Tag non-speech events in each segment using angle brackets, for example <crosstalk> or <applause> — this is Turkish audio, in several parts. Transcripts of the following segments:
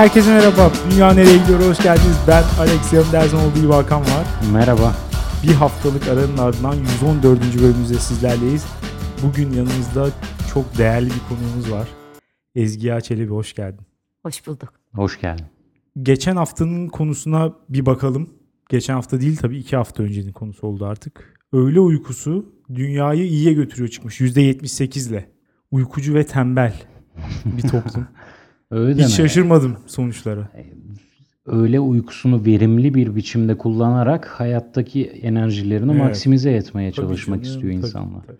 herkese merhaba. Dünya nereye gidiyor? Hoş geldiniz. Ben Alex zaman olduğu gibi Hakan var. Merhaba. Bir haftalık aranın ardından 114. bölümümüzde sizlerleyiz. Bugün yanımızda çok değerli bir konuğumuz var. Ezgi Çelebi hoş geldin. Hoş bulduk. Hoş geldin. Geçen haftanın konusuna bir bakalım. Geçen hafta değil tabii iki hafta öncenin konusu oldu artık. Öğle uykusu dünyayı iyiye götürüyor çıkmış %78 ile. Uykucu ve tembel bir toplum. <laughs> Öyle Hiç deme. şaşırmadım sonuçlara. Öğle uykusunu verimli bir biçimde kullanarak hayattaki enerjilerini Evet. maksimize etmeye Tabii çalışmak canım, istiyor tabii, insanlar. tabii.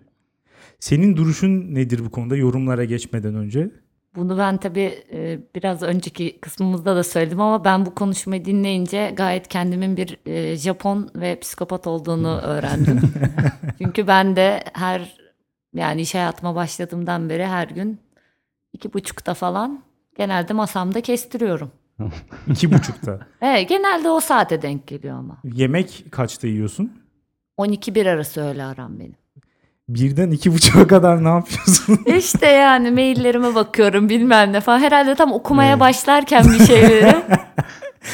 Senin duruşun nedir bu konuda yorumlara geçmeden önce? Bunu ben tabii e, biraz önceki kısmımızda da söyledim ama ben bu konuşmayı dinleyince gayet kendimin bir e, Japon ve psikopat olduğunu öğrendim. <laughs> Çünkü ben de her yani iş hayatıma başladığımdan beri her gün iki buçukta falan genelde masamda kestiriyorum. <laughs> İki buçukta. Evet genelde o saate denk geliyor ama. Yemek kaçta yiyorsun? 12-1 arası öğle aram benim. Birden iki buçuğa kadar ne yapıyorsun? <laughs> İşte yani maillerime bakıyorum bilmem ne falan. Herhalde tam okumaya Evet. başlarken bir şeyleri. <laughs>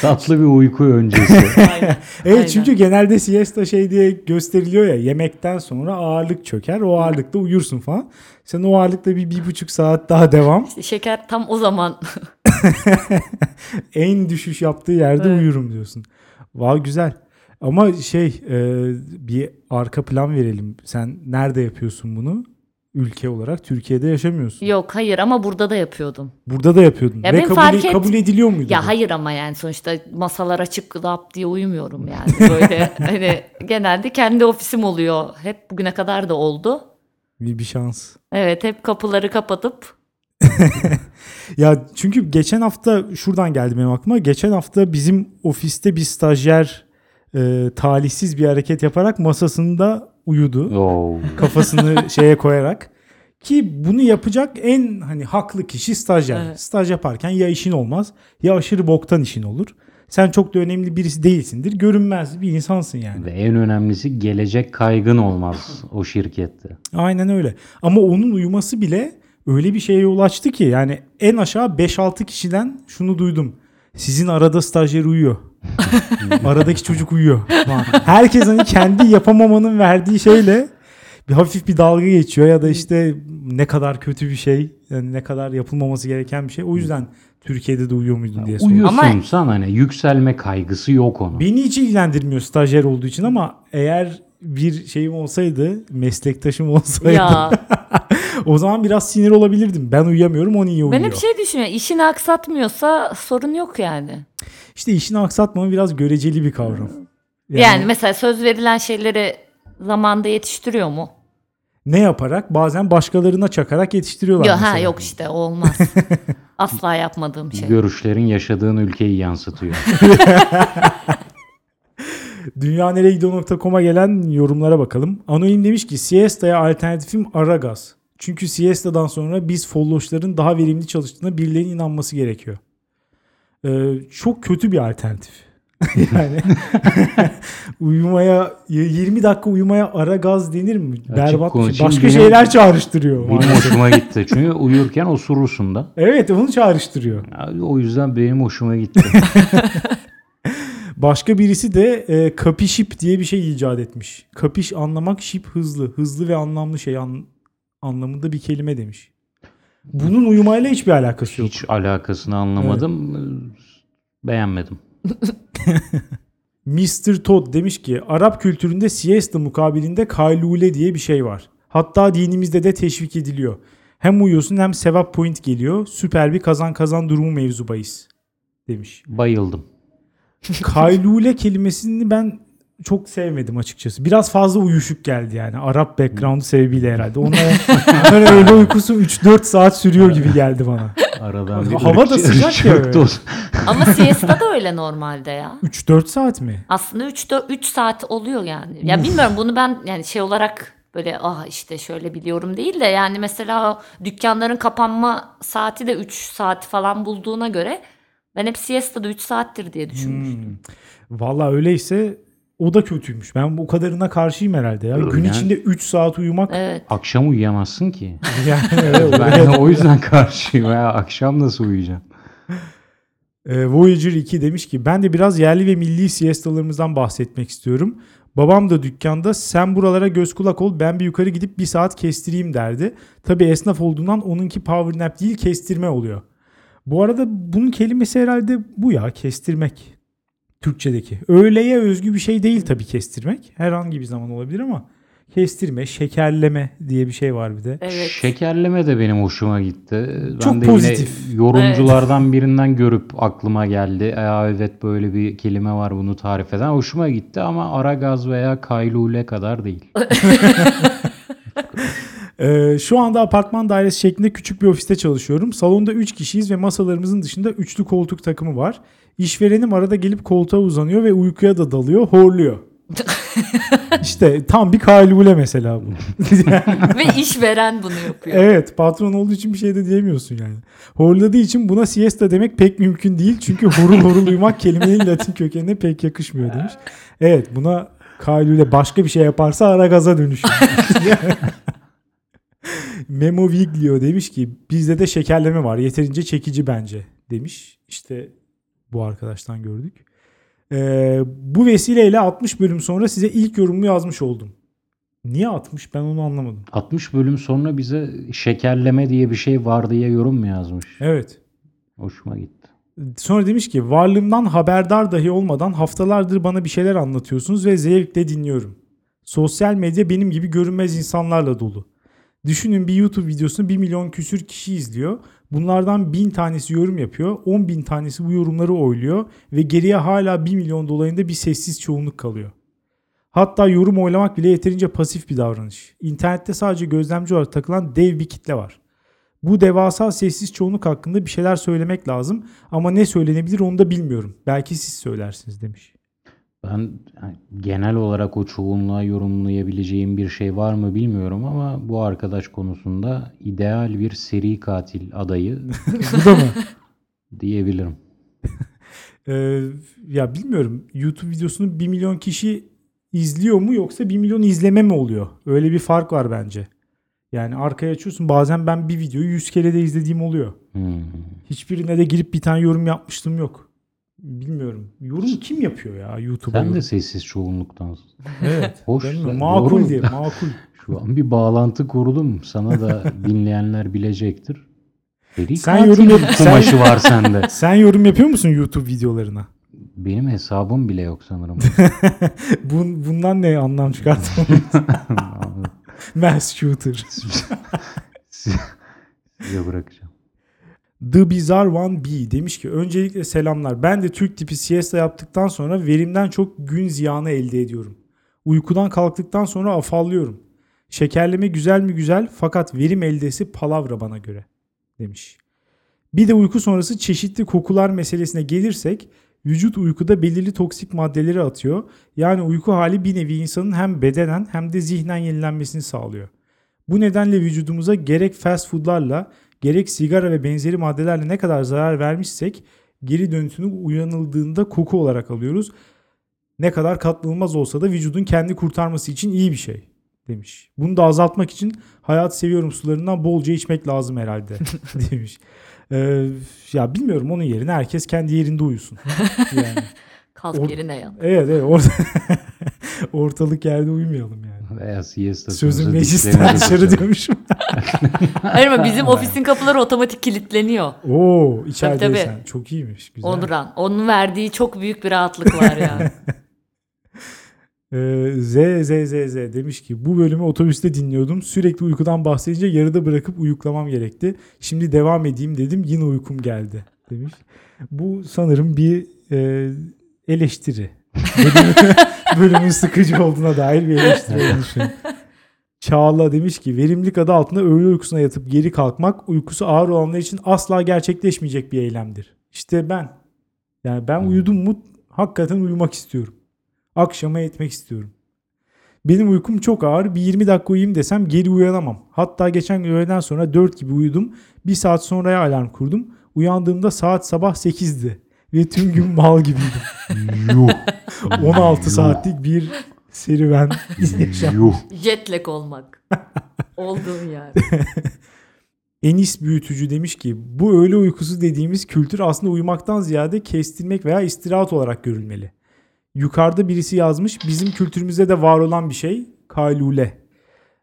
Tatlı bir uyku öncesi. <laughs> Aynen. evet Aynen. çünkü genelde siesta şey diye gösteriliyor ya yemekten sonra ağırlık çöker o ağırlıkta uyursun falan. Sen o ağırlıkta bir, bir buçuk saat daha devam. İşte şeker tam o zaman <laughs> En düşüş yaptığı yerde Evet. uyurum diyorsun. Vay güzel. Ama şey e, bir arka plan verelim. Sen nerede yapıyorsun bunu? Ülke olarak Türkiye'de yaşamıyorsun. Yok hayır ama burada da yapıyordum. Burada da yapıyordun. Ya Ve kabul, fark et- kabul ediliyor muydu? bu? Ya hayır ama yani sonuçta masalar açık lap diye uyumuyorum yani. Böyle <laughs> hani genelde kendi ofisim oluyor. Hep bugüne kadar da oldu. Bir, bir şans. Evet hep kapıları kapatıp <laughs> Ya çünkü geçen hafta şuradan geldi benim aklıma. Geçen hafta bizim ofiste bir stajyer e, talihsiz bir hareket yaparak masasında uyudu. Oo. Kafasını <laughs> şeye koyarak. Ki bunu yapacak en hani haklı kişi stajyer. Evet. Staj yaparken ya işin olmaz ya aşırı boktan işin olur. Sen çok da önemli birisi değilsindir. Görünmez bir insansın yani. Ve en önemlisi gelecek kaygın olmaz o şirkette. Aynen öyle. Ama onun uyuması bile öyle bir şeye yol açtı ki yani en aşağı 5-6 kişiden şunu duydum. Sizin arada stajyer uyuyor. Aradaki çocuk uyuyor. Herkes hani kendi yapamamanın verdiği şeyle bir hafif bir dalga geçiyor ya da işte ne kadar kötü bir şey, yani ne kadar yapılmaması gereken bir şey. O yüzden Türkiye'de de uyuyor muydun diye. Uyusun Ama- sen hani yükselme kaygısı yok onun. Beni hiç ilgilendirmiyor stajyer olduğu için ama eğer bir şeyim olsaydı, meslektaşım olsaydı ya <laughs> O zaman biraz sinir olabilirdim. Ben uyuyamıyorum, o niye uyuyor? ben hep şey düşünüyorum. İşini aksatmıyorsa sorun yok yani. İşte işini aksatmama biraz göreceli bir kavram. Yani, mesela söz verilen şeyleri zamanda yetiştiriyor mu? ne yaparak bazen başkalarına çakarak yetiştiriyorlar. Yok ha yok işte olmaz. <laughs> Asla yapmadığım şey. Görüşlerin yaşadığın ülkeyi yansıtıyor. <laughs> Dünyaneregidiyor.com'a gelen yorumlara bakalım. Anonim demiş ki siesta'ya alternatifim ara gaz. Çünkü siesta'dan sonra biz folloşların daha verimli çalıştığına birilerinin inanması gerekiyor. Ee, çok kötü bir alternatif. <laughs> yani <laughs> uyumaya 20 dakika uyumaya ara gaz denir mi? Berbat bir şey. konuşayım, Başka benim- şeyler çağrıştırıyor. Benim hoşuma <laughs> gitti. Çünkü uyurken osurursun da. evet onu çağrıştırıyor. Ya, O yüzden benim hoşuma gitti. Başka birisi de e, kapişip diye bir şey icat etmiş. Kapiş anlamak şip hızlı. Hızlı ve anlamlı şey an- anlamında bir kelime demiş. Bunun uyumayla hiçbir alakası yok. Hiç alakasını anlamadım. Beğenmedim. <laughs> Mr. Todd demiş ki Arap kültüründe siesta mukabilinde kaylule diye bir şey var. Hatta dinimizde de teşvik ediliyor. Hem uyuyorsun hem sevap point geliyor. Süper bir kazan kazan durumu mevzu bahis demiş. Bayıldım. Kaylule kelimesini ben çok sevmedim açıkçası. Biraz fazla uyuşuk geldi yani. Arap background'u sebebiyle herhalde. Ona <laughs> hani öyle uykusu 3-4 saat sürüyor gibi geldi bana. Aradan bir Hava da ırkçı- sıcak ya. <laughs> Ama siesta da öyle normalde ya. 3-4 saat mi? Aslında 3 3 saat oluyor yani. Ya bilmiyorum bunu ben yani şey olarak böyle ah işte şöyle biliyorum değil de yani mesela o dükkanların kapanma saati de 3 saat falan bulduğuna göre ben hep siesta'da 3 saattir diye düşünmüştüm. Hmm. Valla öyleyse o da kötüymüş. Ben bu kadarına karşıyım herhalde ya. Gün Öyle. içinde 3 saat uyumak Evet. Akşam uyuyamazsın ki. <laughs> yani evet, Ben o yüzden karşıyım. Ya, akşam nasıl uyuyacağım? Ee, Voyager 2 demiş ki ben de biraz yerli ve milli siestalarımızdan bahsetmek istiyorum. Babam da dükkanda sen buralara göz kulak ol ben bir yukarı gidip bir saat kestireyim derdi. Tabi esnaf olduğundan onunki power nap değil kestirme oluyor. Bu arada bunun kelimesi herhalde bu ya kestirmek. Türkçedeki. Öğleye özgü bir şey değil tabii kestirmek. Herhangi bir zaman olabilir ama kestirme, şekerleme diye bir şey var bir de. Evet. Şekerleme de benim hoşuma gitti. Ben Çok de pozitif. yine yorumculardan birinden görüp aklıma geldi. Ya evet böyle bir kelime var bunu tarif eden. Hoşuma gitti ama ara gaz veya kaylule kadar değil. <laughs> Ee, şu anda apartman dairesi şeklinde küçük bir ofiste çalışıyorum. Salonda 3 kişiyiz ve masalarımızın dışında üçlü koltuk takımı var. İşverenim arada gelip koltuğa uzanıyor ve uykuya da dalıyor, horluyor. <laughs> işte tam bir kaylule mesela bu. <laughs> Ve işveren bunu yapıyor. evet patron olduğu için bir şey de diyemiyorsun yani. Horladığı için buna siesta demek pek mümkün değil. Çünkü horul horul uyumak kelimenin latin kökenine pek yakışmıyor demiş. Evet buna kaylule başka bir şey yaparsa ara gaza dönüşür. <laughs> Memo Viglio demiş ki bizde de şekerleme var yeterince çekici bence demiş. İşte bu arkadaştan gördük. Ee, bu vesileyle 60 bölüm sonra size ilk yorumumu yazmış oldum. Niye 60 ben onu anlamadım. 60 bölüm sonra bize şekerleme diye bir şey var diye yorum mu yazmış? Evet. Hoşuma gitti. Sonra demiş ki varlığımdan haberdar dahi olmadan haftalardır bana bir şeyler anlatıyorsunuz ve zevkle dinliyorum. Sosyal medya benim gibi görünmez insanlarla dolu. Düşünün bir YouTube videosunu 1 milyon küsür kişi izliyor. Bunlardan 1000 tanesi yorum yapıyor. 10 bin tanesi bu yorumları oyluyor. Ve geriye hala 1 milyon dolayında bir sessiz çoğunluk kalıyor. Hatta yorum oylamak bile yeterince pasif bir davranış. İnternette sadece gözlemci olarak takılan dev bir kitle var. Bu devasa sessiz çoğunluk hakkında bir şeyler söylemek lazım ama ne söylenebilir onu da bilmiyorum. Belki siz söylersiniz demiş. Ben yani genel olarak o çoğunluğa yorumlayabileceğim bir şey var mı bilmiyorum ama bu arkadaş konusunda ideal bir seri katil adayı <laughs> Bu da mı? diyebilirim. <laughs> Ee, ya bilmiyorum YouTube videosunu 1 milyon kişi izliyor mu yoksa 1 milyon izleme mi oluyor? Öyle bir fark var bence. Yani arkaya açıyorsun bazen ben bir videoyu 100 kere de izlediğim oluyor. Hmm. Hiçbirine de girip bir tane yorum yapmıştım yok. Bilmiyorum. Yorum kim yapıyor ya YouTube'a? Sen de sessiz çoğunluktansın. Evet. <laughs> Hoş. Doğru. Makul diye makul. <laughs> Şu an bir bağlantı kurdum. Sana da dinleyenler bilecektir. Seri Sen yorum yap- kumaşı var sende. <laughs> Sen yorum yapıyor musun YouTube videolarına? Benim hesabım bile yok sanırım. Bun, bundan ne anlam çıkartalım? Mass shooter. Size bırakacağım. The Bizarre One B demiş ki öncelikle selamlar. Ben de Türk tipi siesta yaptıktan sonra verimden çok gün ziyanı elde ediyorum. Uykudan kalktıktan sonra afallıyorum. Şekerleme güzel mi güzel fakat verim eldesi palavra bana göre demiş. Bir de uyku sonrası çeşitli kokular meselesine gelirsek vücut uykuda belirli toksik maddeleri atıyor. Yani uyku hali bir nevi insanın hem bedenen hem de zihnen yenilenmesini sağlıyor. Bu nedenle vücudumuza gerek fast foodlarla gerek sigara ve benzeri maddelerle ne kadar zarar vermişsek geri dönütünü uyanıldığında koku olarak alıyoruz. Ne kadar katlanılmaz olsa da vücudun kendi kurtarması için iyi bir şey demiş. Bunu da azaltmak için hayat seviyorum sularından bolca içmek lazım herhalde <laughs> demiş. Ee, ya bilmiyorum onun yerine herkes kendi yerinde uyusun. Yani. <laughs> Kalk yerine yat. Evet evet orta- <laughs> ortalık yerde uyumayalım yani. Veya siesta Sözün meclisten <laughs> dışarı diyormuşum. <laughs> Hayır ama bizim ofisin kapıları otomatik kilitleniyor. Oo içerideysen. tabii. Çok iyiymiş. Güzel. Onuran. Onun verdiği çok büyük bir rahatlık var yani. <laughs> Ee, Z Z Z Z demiş ki bu bölümü otobüste dinliyordum. Sürekli uykudan bahsedince yarıda bırakıp uyuklamam gerekti. Şimdi devam edeyim dedim yine uykum geldi demiş. Bu sanırım bir e, eleştiri. Bölümün, <laughs> bölümün sıkıcı olduğuna dair bir eleştiri düşünüyorum. Çağla demiş ki verimlilik adı altında öğle uykusuna yatıp geri kalkmak uykusu ağır olanlar için asla gerçekleşmeyecek bir eylemdir. İşte ben. Yani ben uyudum mu hakikaten uyumak istiyorum. Akşama etmek istiyorum. Benim uykum çok ağır. Bir 20 dakika uyuyayım desem geri uyanamam. Hatta geçen gün öğleden sonra 4 gibi uyudum. Bir saat sonraya alarm kurdum. Uyandığımda saat sabah 8'di. Ve tüm gün mal gibiydim. Yuh. 16 saatlik bir serüven yaşam. Yuh. Jetlag olmak. Olduğun yer. <laughs> Enis Büyütücü demiş ki bu öğle uykusu dediğimiz kültür aslında uyumaktan ziyade kestirmek veya istirahat olarak görülmeli. Yukarıda birisi yazmış bizim kültürümüzde de var olan bir şey kaylule.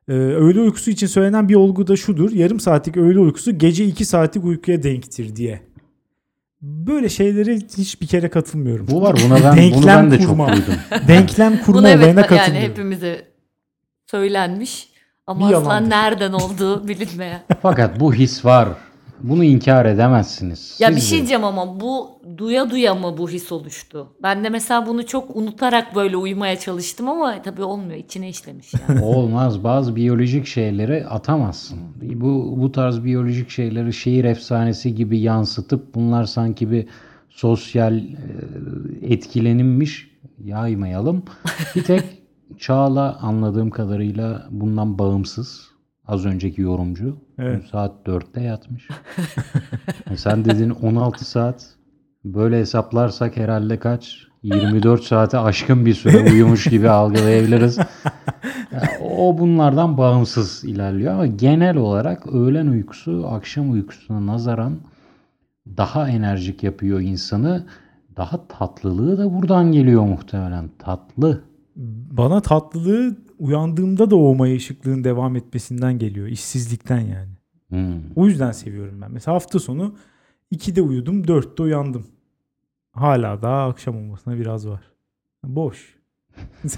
Ee, öğle uykusu için söylenen bir olgu da şudur. Yarım saatlik öğle uykusu gece 2 saatlik uykuya denktir diye. Böyle şeylere hiçbir kere katılmıyorum. Bu var buna ben bunu Denklem ben de kurma. çok <laughs> duydum. Denklem kurma Bunu evet olayına yani katılmıyorum. hepimize söylenmiş ama Bir asla yalandır. nereden olduğu <laughs> bilinmeyen. Fakat bu his var. Bunu inkar edemezsiniz. Ya bir Siz şey de- diyeceğim ama bu duya duya mı bu his oluştu? Ben de mesela bunu çok unutarak böyle uyumaya çalıştım ama tabii olmuyor. içine işlemiş yani. <laughs> Olmaz. Bazı biyolojik şeyleri atamazsın. Bu bu tarz biyolojik şeyleri şehir efsanesi gibi yansıtıp bunlar sanki bir sosyal e, etkilenimmiş yaymayalım. Bir tek <laughs> Çağla anladığım kadarıyla bundan bağımsız. Az önceki yorumcu. Evet. Saat 4'te yatmış. <laughs> E sen dedin 16 saat. Böyle hesaplarsak herhalde kaç? 24 saate aşkın bir süre uyumuş gibi algılayabiliriz. Ya, o bunlardan bağımsız ilerliyor ama genel olarak öğlen uykusu akşam uykusuna nazaran daha enerjik yapıyor insanı. Daha tatlılığı da buradan geliyor muhtemelen. Tatlı. Bana tatlılığı uyandığımda da o maya ışıklığın devam etmesinden geliyor. İşsizlikten yani. Hmm. O yüzden seviyorum ben. Mesela hafta sonu 2'de uyudum 4'te uyandım. Hala daha akşam olmasına biraz var. Boş. <laughs>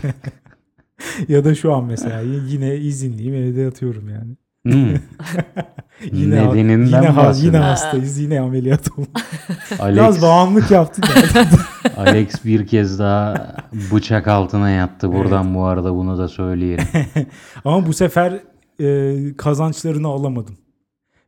<laughs> ya da şu an mesela yine izinliyim evde yatıyorum yani. Hmm. <laughs> Yine, Nedeninden yine, ha- yine hastayız yine ameliyat olduk. <laughs> Alex, Biraz bağımlılık yaptık <laughs> yani. Alex bir kez daha bıçak altına yattı. Buradan bu arada bunu da söyleyelim. Ama bu sefer e, kazançlarını alamadım.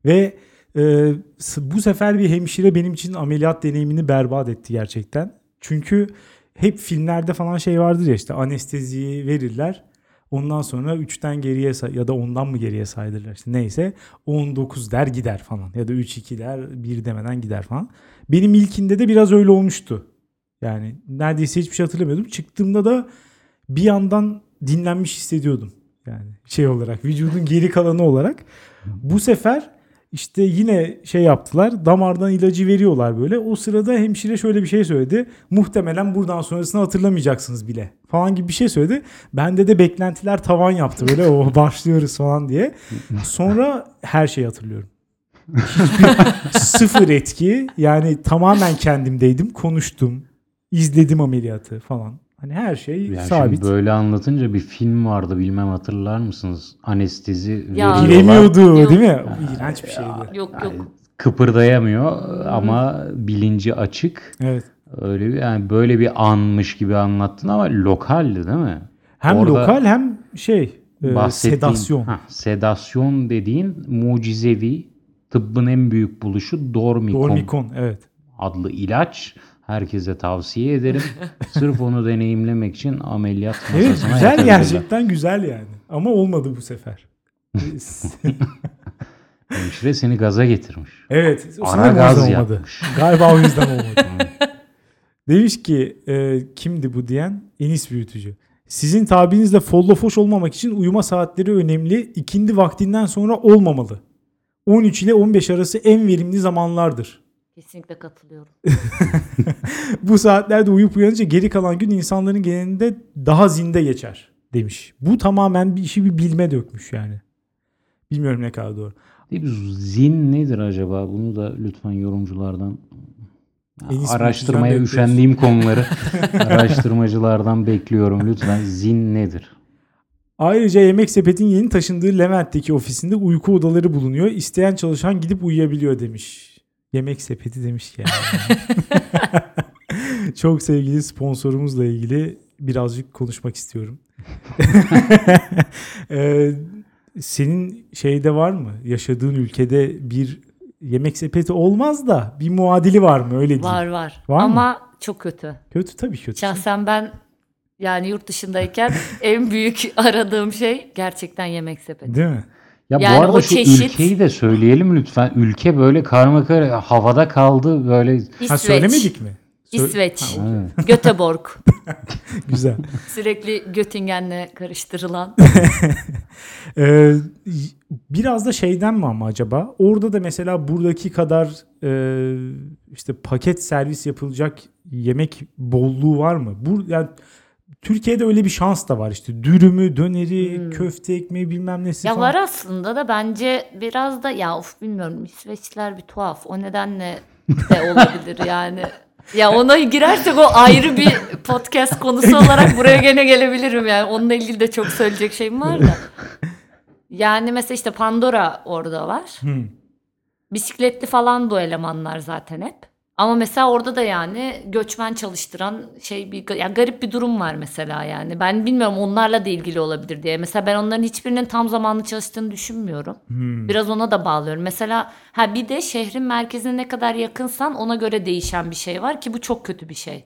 Ve e, bu sefer bir hemşire benim için ameliyat deneyimini berbat etti gerçekten. Çünkü hep filmlerde falan şey vardır ya işte anesteziyi verirler. Ondan sonra 3'ten geriye ya da ondan mı geriye saydırırlar işte neyse 19 der gider falan ya da 3-2 der 1 demeden gider falan. Benim ilkinde de biraz öyle olmuştu. Yani neredeyse hiçbir şey hatırlamıyordum. Çıktığımda da bir yandan dinlenmiş hissediyordum. Yani şey olarak vücudun geri kalanı olarak. Bu sefer işte yine şey yaptılar. Damardan ilacı veriyorlar böyle. O sırada hemşire şöyle bir şey söyledi. Muhtemelen buradan sonrasını hatırlamayacaksınız bile. Falan gibi bir şey söyledi. Bende de beklentiler tavan yaptı böyle. O <laughs> başlıyoruz falan diye. Sonra her şeyi hatırlıyorum. <laughs> Sıfır etki. Yani tamamen kendimdeydim. Konuştum. izledim ameliyatı falan. Hani her şey Yani sabit. şimdi böyle anlatınca bir film vardı bilmem hatırlar mısınız? Anestezi Ya. veriyorlar. Giremiyordu Yok. değil mi? İğrenç bir şeydi. Yok yok. Kıpırdayamıyor ama bilinci açık. Evet. Öyle bir yani böyle bir anmış gibi anlattın ama lokaldi değil mi? Hem Orada lokal hem şey e, sedasyon. Hah, sedasyon dediğin mucizevi tıbbın en büyük buluşu Dormicon, Dormicon evet. adlı ilaç. Herkese tavsiye ederim. <laughs> Sırf onu deneyimlemek için ameliyat masasına Evet güzel gerçekten güzel yani. Ama olmadı bu sefer. <laughs> Hemşire seni gaza getirmiş. evet. O Ara gaz olmadı. yapmış. Galiba o yüzden olmadı. <laughs> Demiş ki e, kimdi bu diyen? Enis büyütücü. Sizin tabirinizle follofoş olmamak için uyuma saatleri önemli. İkindi vaktinden sonra olmamalı. 13 ile 15 arası en verimli zamanlardır. Kesinlikle katılıyorum. <laughs> Bu saatlerde uyuyup uyanınca geri kalan gün insanların genelinde daha zinde geçer demiş. Bu tamamen bir işi bir bilme dökmüş yani. Bilmiyorum ne kadar doğru. Zin nedir acaba? Bunu da lütfen yorumculardan En iyisi araştırmaya üşendiğim konuları <laughs> araştırmacılardan bekliyorum. Lütfen zin nedir? Ayrıca Yemek Sepet'in yeni taşındığı Levent'teki ofisinde uyku odaları bulunuyor. İsteyen çalışan gidip uyuyabiliyor demiş. Yemek Sepeti demiş ki yani. <laughs> Çok sevgili sponsorumuzla ilgili birazcık konuşmak istiyorum. <laughs> Ee, senin şeyde var mı? Yaşadığın ülkede bir yemek sepeti olmaz da bir muadili var mı? Öyle diyeyim. Var var. Var mı? Ama çok kötü. Kötü tabii kötü. Şahsen ben yani yurt dışındayken <laughs> en büyük aradığım şey gerçekten yemek sepeti. Değil mi? Ya Yani bu arada o şu çeşit- ülkeyi de söyleyelim lütfen. Ülke böyle karma karışık havada kaldı böyle. Ha İsveç. söylemedik mi? Sö- İsveç. Ha, Evet. <laughs> Göteborg. <laughs> Güzel. Sürekli Göttingen'le karıştırılan. <laughs> Ee, biraz da şeyden mi ama acaba? Orada da mesela buradaki kadar e, işte paket servis yapılacak yemek bolluğu var mı? Bu yani Türkiye'de öyle bir şans da var işte dürümü, döneri, köfte ekmeği bilmem nesi ya falan. var aslında da bence biraz da ya of bilmiyorum İsveçliler bir tuhaf. O nedenle de <laughs> olabilir yani. Ya ona girersek o ayrı bir podcast konusu olarak buraya gene gelebilirim yani. Onunla ilgili de çok söyleyecek şeyim var da. Yani mesela işte Pandora orada var. Hmm. Bisikletli falan bu elemanlar zaten hep. Ama mesela orada da yani göçmen çalıştıran şey bir yani garip bir durum var mesela yani. Ben bilmiyorum onlarla da ilgili olabilir diye. Mesela ben onların hiçbirinin tam zamanlı çalıştığını düşünmüyorum. Biraz ona da bağlıyorum. Mesela ha bir de şehrin merkezine ne kadar yakınsan ona göre değişen bir şey var ki bu çok kötü bir şey.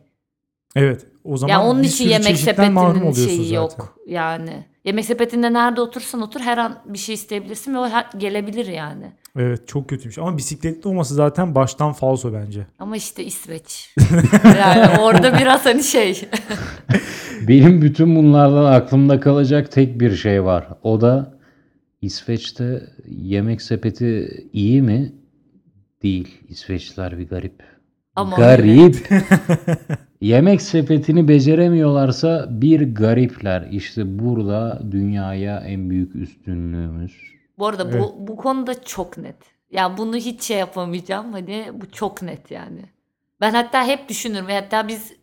Evet. O zaman Ya onun için yemek sepetinin şeyi zaten. yok yani. Yemek sepetinde nerede otursan otur her an bir şey isteyebilirsin ve o her- gelebilir yani. Evet çok kötüymüş. Ama bisikletli olması zaten baştan falso bence. Ama işte İsveç. <laughs> yani orada biraz hani şey. <laughs> Benim bütün bunlardan aklımda kalacak tek bir şey var. O da İsveç'te yemek sepeti iyi mi? Değil. İsveçliler bir garip. Ama garip. <laughs> yemek sepetini beceremiyorlarsa bir garipler. İşte burada dünyaya en büyük üstünlüğümüz. Bu arada Evet. bu, bu konuda çok net. Ya bunu hiç şey yapamayacağım. Hani bu çok net yani. Ben hatta hep düşünürüm. ve Hatta biz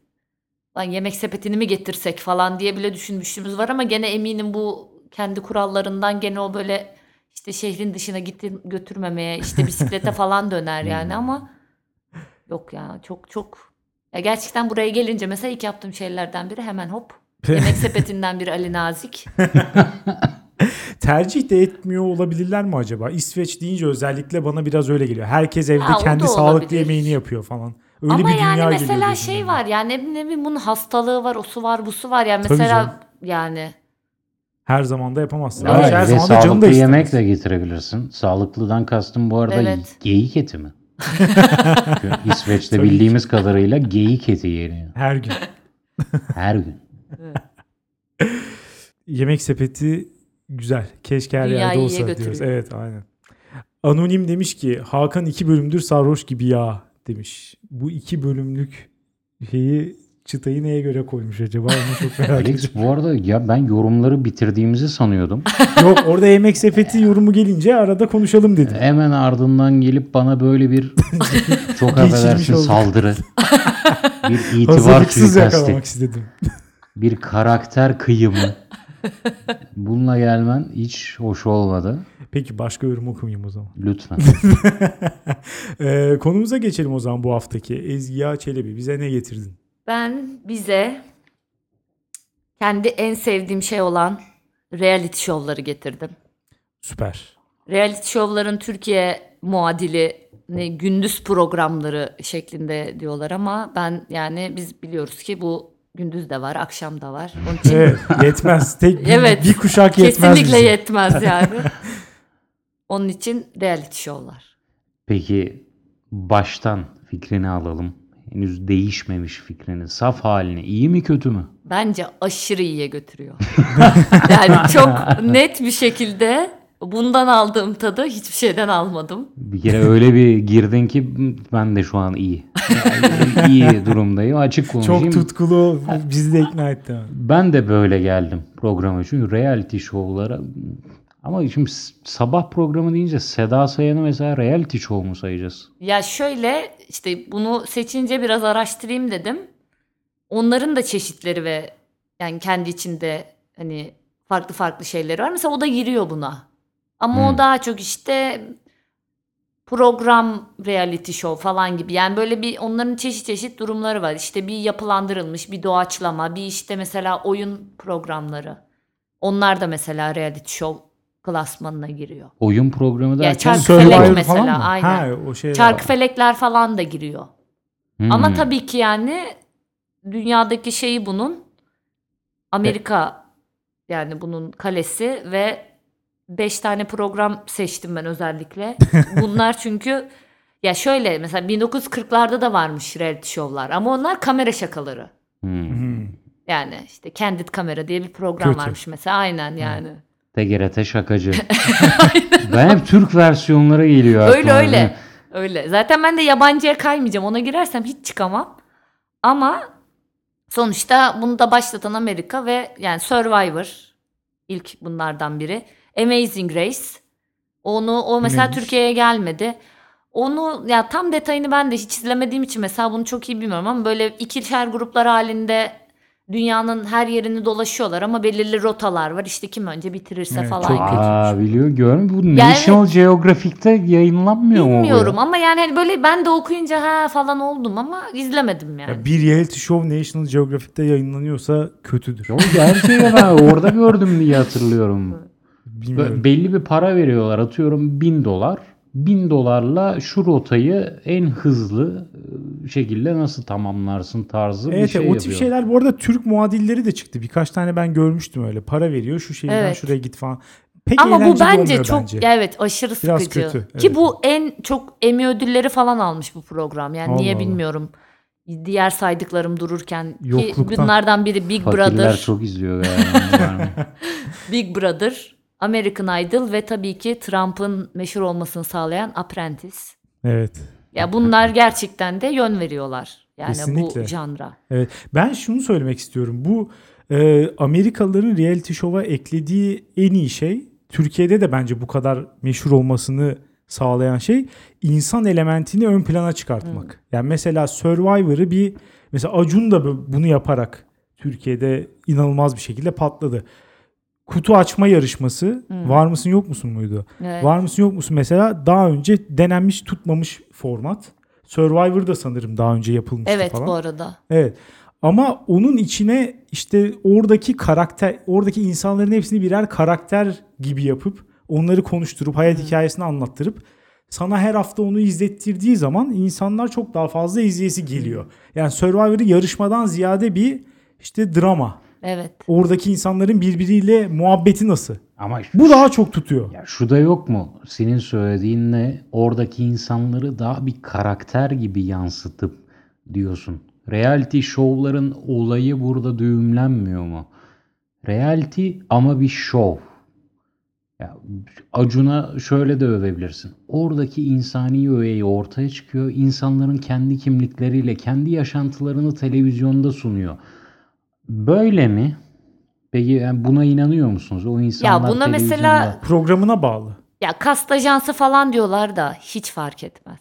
lan yemek sepetini mi getirsek falan diye bile düşünmüşlüğümüz var ama gene eminim bu kendi kurallarından gene o böyle işte şehrin dışına gitti götürmemeye işte bisiklete falan döner yani ama yok ya çok çok ya gerçekten buraya gelince mesela ilk yaptığım şeylerden biri hemen hop <laughs> yemek sepetinden bir Ali Nazik. <laughs> Tercih de etmiyor olabilirler mi acaba? İsveç deyince özellikle bana biraz öyle geliyor. Herkes evde Ha, o kendi da sağlıklı olabilir. yemeğini yapıyor falan. Öyle Ama bir dünya yani geliyor mesela gözümün şey önüne. var yani ne, bileyim bunun hastalığı var, o su var, bu su var. Yani Tabii mesela canım. yani Her zaman da yapamazsın. Evet. Gerçi her ve zaman da canı da sağlıklı istemez. yemek de getirebilirsin. Sağlıklıdan kastım bu arada Evet. geyik eti mi? <laughs> Çünkü İsveç'te Tabii ki. bildiğimiz kadarıyla geyik eti yeniyor. Her gün. <laughs> Her gün. Yemek sepeti güzel. Keşke her Dünyayı yerde iyiye olsa diyoruz. götürüyor. Evet aynen. Anonim demiş ki Hakan iki bölümdür sarhoş gibi ya demiş. Bu iki bölümlük şeyi çıtayı neye göre koymuş acaba? Onu çok merak ediyorum. Alex bu arada ya ben yorumları bitirdiğimizi sanıyordum. <laughs> Yok orada yemek sepeti yorumu gelince arada konuşalım dedim. Hemen ardından gelip bana böyle bir <laughs> çok affedersin saldırı. bir <laughs> itibar suikasti. Bir karakter kıyımı. Bununla gelmen hiç hoş olmadı. Peki başka yorum okumayayım o zaman. Lütfen. Ee, konumuza geçelim o zaman bu haftaki. Ezgi Çelebi bize ne getirdin? Ben bize kendi en sevdiğim şey olan reality şovları getirdim. Süper. Reality şovların Türkiye muadili ne gündüz programları şeklinde diyorlar ama ben yani biz biliyoruz ki bu gündüz de var, akşam da var. Onun için Evet yetmez. Tek bir, Evet, bir kuşak yetmez kesinlikle bize. yetmez yani. <laughs> Onun için reality şovlar. Peki baştan fikrini alalım. Henüz değişmemiş fikrini. Saf halini. iyi mi kötü mü? Bence aşırı iyiye götürüyor. <laughs> yani çok net bir şekilde bundan aldığım tadı hiçbir şeyden almadım. Bir kere öyle bir girdin ki ben de şu an iyi. Yani iyi durumdayım. Açık konuşayım. Çok tutkulu bizi de ikna etti. Ben de böyle geldim programa. Çünkü reality şovlara ama şimdi sabah programı deyince Seda Sayan'ı mesela reality show mu sayacağız? Ya şöyle işte bunu seçince biraz araştırayım dedim. Onların da çeşitleri ve yani kendi içinde hani farklı farklı şeyleri var. Mesela o da giriyor buna. Ama Hmm. o daha çok işte program reality show falan gibi. Yani böyle bir onların çeşit çeşit durumları var. İşte bir yapılandırılmış, bir doğaçlama, bir işte mesela oyun programları. Onlar da mesela reality show klasmanına giriyor. Oyun programı Ya derken Çarkı Survivor Felek falan mesela, mı? aynen. Ha, o şey Çarkı felekler falan da giriyor. Hmm. Ama tabii ki yani dünyadaki şeyi bunun Amerika yani bunun kalesi ve 5 tane program seçtim ben özellikle. <laughs> Bunlar çünkü ya şöyle mesela 1940'larda da varmış reality show'lar ama onlar kamera şakaları. Hmm. Hmm. Yani işte Candid Kamera diye bir program Kötü. varmış mesela. Aynen yani. TGRT şakacı. <laughs> ben hep Türk versiyonları geliyor Öyle öyle. Öyle. Zaten ben de yabancıya kaymayacağım. Ona girersem hiç çıkamam. Ama sonuçta bunu da başlatan Amerika ve yani Survivor ilk bunlardan biri. Amazing Race. Onu o mesela Neymiş? Türkiye'ye gelmedi. Onu ya tam detayını ben de hiç izlemediğim için mesela bunu çok iyi bilmiyorum ama böyle ikişer gruplar halinde dünyanın her yerini dolaşıyorlar ama belirli rotalar var. İşte kim önce bitirirse Evet, falan çok kötü. Aa biliyor görmüyor? Bu Yani- National Geographic'te yayınlanmıyor mu bu? Bilmiyorum ama yani hani böyle ben de okuyunca ha falan oldum ama izlemedim yani. Ya bir reality show National Geographic'te yayınlanıyorsa kötüdür. Yok gerçeği ben orada gördüm diye hatırlıyorum. Bilmiyorum. Belli bir para veriyorlar atıyorum 1000 dolar. 1000 dolarla şu rotayı en hızlı e, şekilde nasıl tamamlarsın tarzı bir Evet şey o tip yapıyor. şeyler bu arada Türk muadilleri de çıktı. Birkaç tane ben görmüştüm öyle. Para veriyor şu şehirden Evet. şuraya git falan. Pek Ama bu bence çok bence. evet aşırı Biraz sıkıcı. kötü, Ki evet. bu en çok Emmy ödülleri falan almış bu program. Yani niye Allah Allah. bilmiyorum. Diğer saydıklarım dururken ki Yokluktan. bunlardan biri Big Fakirler Brother, çok izliyor galiba. <laughs> Big Brother, American Idol ve tabii ki Trump'ın meşhur olmasını sağlayan Apprentice. Evet. Ya bunlar gerçekten de yön veriyorlar. Yani Kesinlikle. bu janra. Evet. Ben şunu söylemek istiyorum. Bu e, Amerikalıların reality show'a eklediği en iyi şey Türkiye'de de bence bu kadar meşhur olmasını sağlayan şey insan elementini ön plana çıkartmak. Yani mesela Survivor'ı bir mesela Acun da bu- bunu yaparak Türkiye'de inanılmaz bir şekilde patladı. Kutu açma yarışması var mısın yok musun muydu? Evet. Var mısın yok musun mesela daha önce denenmiş tutmamış format. Survivor'da sanırım daha önce yapılmıştı Evet falan. bu arada. Evet. Ama onun içine işte oradaki karakter, oradaki insanların hepsini birer karakter gibi yapıp onları konuşturup hayat hikayesini anlattırıp sana her hafta onu izlettirdiği zaman insanlar çok daha fazla izleyesi geliyor. Yani Survivor'ı yarışmadan ziyade bir işte drama. Evet. Oradaki insanların birbiriyle muhabbeti nasıl? Ama şu, Bu daha çok tutuyor. ya şu da yok mu? Senin söylediğinle oradaki insanları daha bir karakter gibi yansıtıp diyorsun. Reality şovların olayı burada düğümlenmiyor mu? Reality ama bir şov. Ya, Acun'a şöyle de övebilirsin. Oradaki insani öğeyi ortaya çıkıyor. İnsanların kendi kimlikleriyle, kendi yaşantılarını televizyonda sunuyor. Böyle mi? Peki yani buna inanıyor musunuz? O insanlar buna mesela- Programına bağlı. Ya kast ajansı falan diyorlar da hiç fark etmez.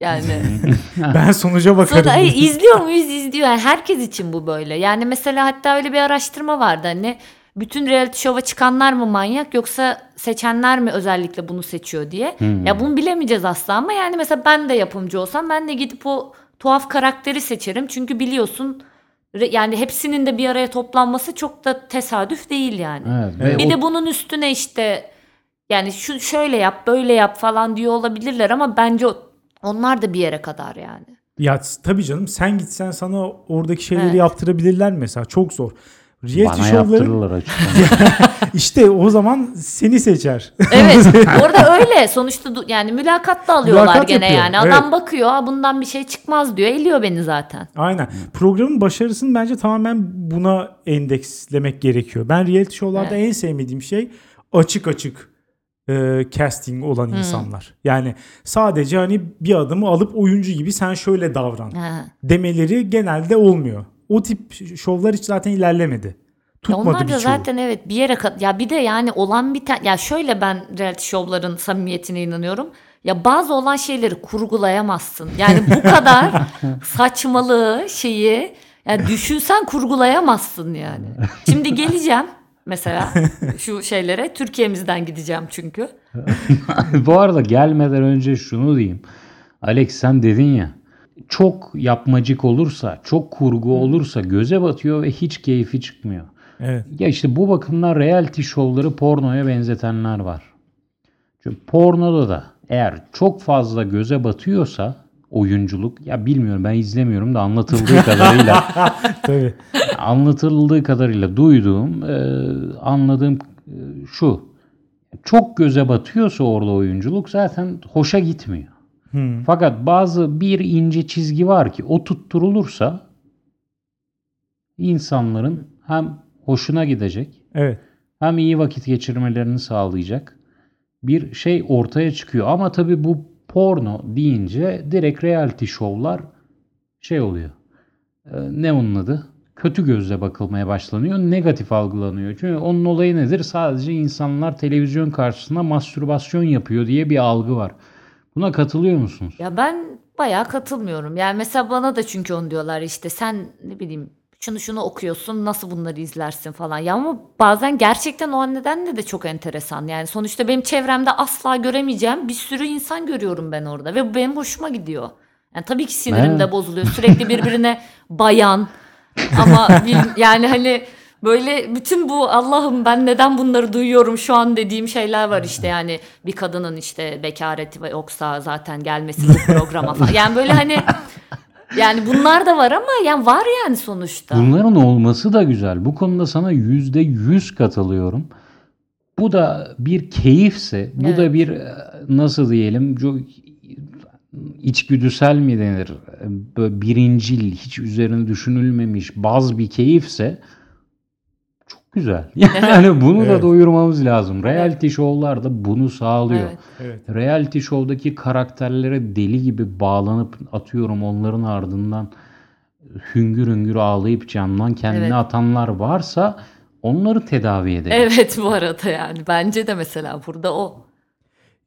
Yani <laughs> <laughs> Ben sonuca bakarım. Sonra ay, izliyor muyuz izliyor. Yani herkes için bu böyle. Yani mesela hatta öyle bir araştırma vardı hani bütün reality show'a çıkanlar mı manyak yoksa seçenler mi özellikle bunu seçiyor diye. Ya bunu bilemeyeceğiz asla ama yani mesela ben de yapımcı olsam ben de gidip o tuhaf karakteri seçerim. Çünkü biliyorsun yani hepsinin de bir araya toplanması çok da tesadüf değil yani. Evet, ve Bir o- de bunun üstüne işte yani şu şöyle yap böyle yap falan diyor olabilirler ama bence onlar da bir yere kadar yani. Ya tabii canım sen gitsen sana oradaki şeyleri Evet. yaptırabilirler mesela. Çok zor. Reality bana show'ların yaptırırlar açıkçası. <laughs> işte o zaman seni seçer. Evet <laughs> orada öyle sonuçta du- yani mülakat da alıyorlar Mülakat gene yapıyor, yani. Adam evet. bakıyor "Aa, bundan bir şey çıkmaz diyor eliyor beni zaten. Aynen. Programın başarısını bence tamamen buna endekslemek gerekiyor. Ben reality show'larda en sevmediğim şey açık açık e, casting olan insanlar. Yani sadece hani bir adamı alıp oyuncu gibi sen şöyle davran Ha. demeleri genelde olmuyor. O tip şovlar hiç zaten ilerlemedi. Ya Tutmadı onlar da zaten evet bir yere kadar ya bir de yani olan bir tane ya şöyle ben reality şovların samimiyetine inanıyorum. Ya bazı olan şeyleri kurgulayamazsın. Yani bu <laughs> kadar saçmalığı şeyi ya düşünsen kurgulayamazsın yani. Şimdi geleceğim mesela <laughs> şu şeylere Türkiye'mizden gideceğim çünkü. <laughs> Bu arada gelmeden önce şunu diyeyim. Alex sen dedin ya çok yapmacık olursa, çok kurgu olursa göze batıyor ve hiç keyfi çıkmıyor. Evet. Ya işte bu bakımdan reality şovları pornoya benzetenler var. Çünkü pornoda da eğer çok fazla göze batıyorsa oyunculuk ya bilmiyorum ben izlemiyorum da anlatıldığı <laughs> kadarıyla Tabii. anlatıldığı kadarıyla duyduğum, e, anladığım e, şu. Çok göze batıyorsa orada oyunculuk zaten hoşa gitmiyor. Hmm. Fakat bazı bir ince çizgi var ki o tutturulursa insanların hem hoşuna gidecek Evet. hem iyi vakit geçirmelerini sağlayacak bir şey ortaya çıkıyor. Ama tabii bu porno deyince direkt reality şovlar şey oluyor. Ee, ne onun adı? Kötü gözle bakılmaya başlanıyor. Negatif algılanıyor. Çünkü onun olayı nedir? Sadece insanlar televizyon karşısında mastürbasyon yapıyor diye bir algı var. Buna katılıyor musunuz? Ya ben bayağı katılmıyorum. Yani mesela bana da çünkü onu diyorlar işte sen ne bileyim şunu şunu okuyorsun nasıl bunları izlersin falan. Ya ama bazen gerçekten o nedenle de çok enteresan. Yani sonuçta benim çevremde asla göremeyeceğim bir sürü insan görüyorum ben orada ve bu benim hoşuma gidiyor. Yani tabii ki sinirim de bozuluyor. Sürekli birbirine <laughs> bayan ama bil- yani hani böyle bütün bu Allah'ım ben neden bunları duyuyorum şu an dediğim şeyler var işte <laughs> yani bir kadının işte bekareti yoksa zaten gelmesi bu programa falan. Yani böyle hani yani bunlar da var ama yani var yani sonuçta. Bunların olması da güzel. Bu konuda sana yüzde yüz katılıyorum. Bu da bir keyifse, bu da Evet. bir e, nasıl diyelim çok içgüdüsel mi denir? Böyle birincil, hiç üzerine düşünülmemiş baz bir keyifse güzel. <laughs> Yani bunu da Evet. doyurmamız lazım. Reality show'lar da bunu sağlıyor. Evet. Evet. Reality show'daki karakterlere deli gibi bağlanıp atıyorum onların ardından hüngür hüngür ağlayıp camdan kendini Evet. atanlar varsa onları tedavi edelim. Evet bu arada yani bence de mesela burada o.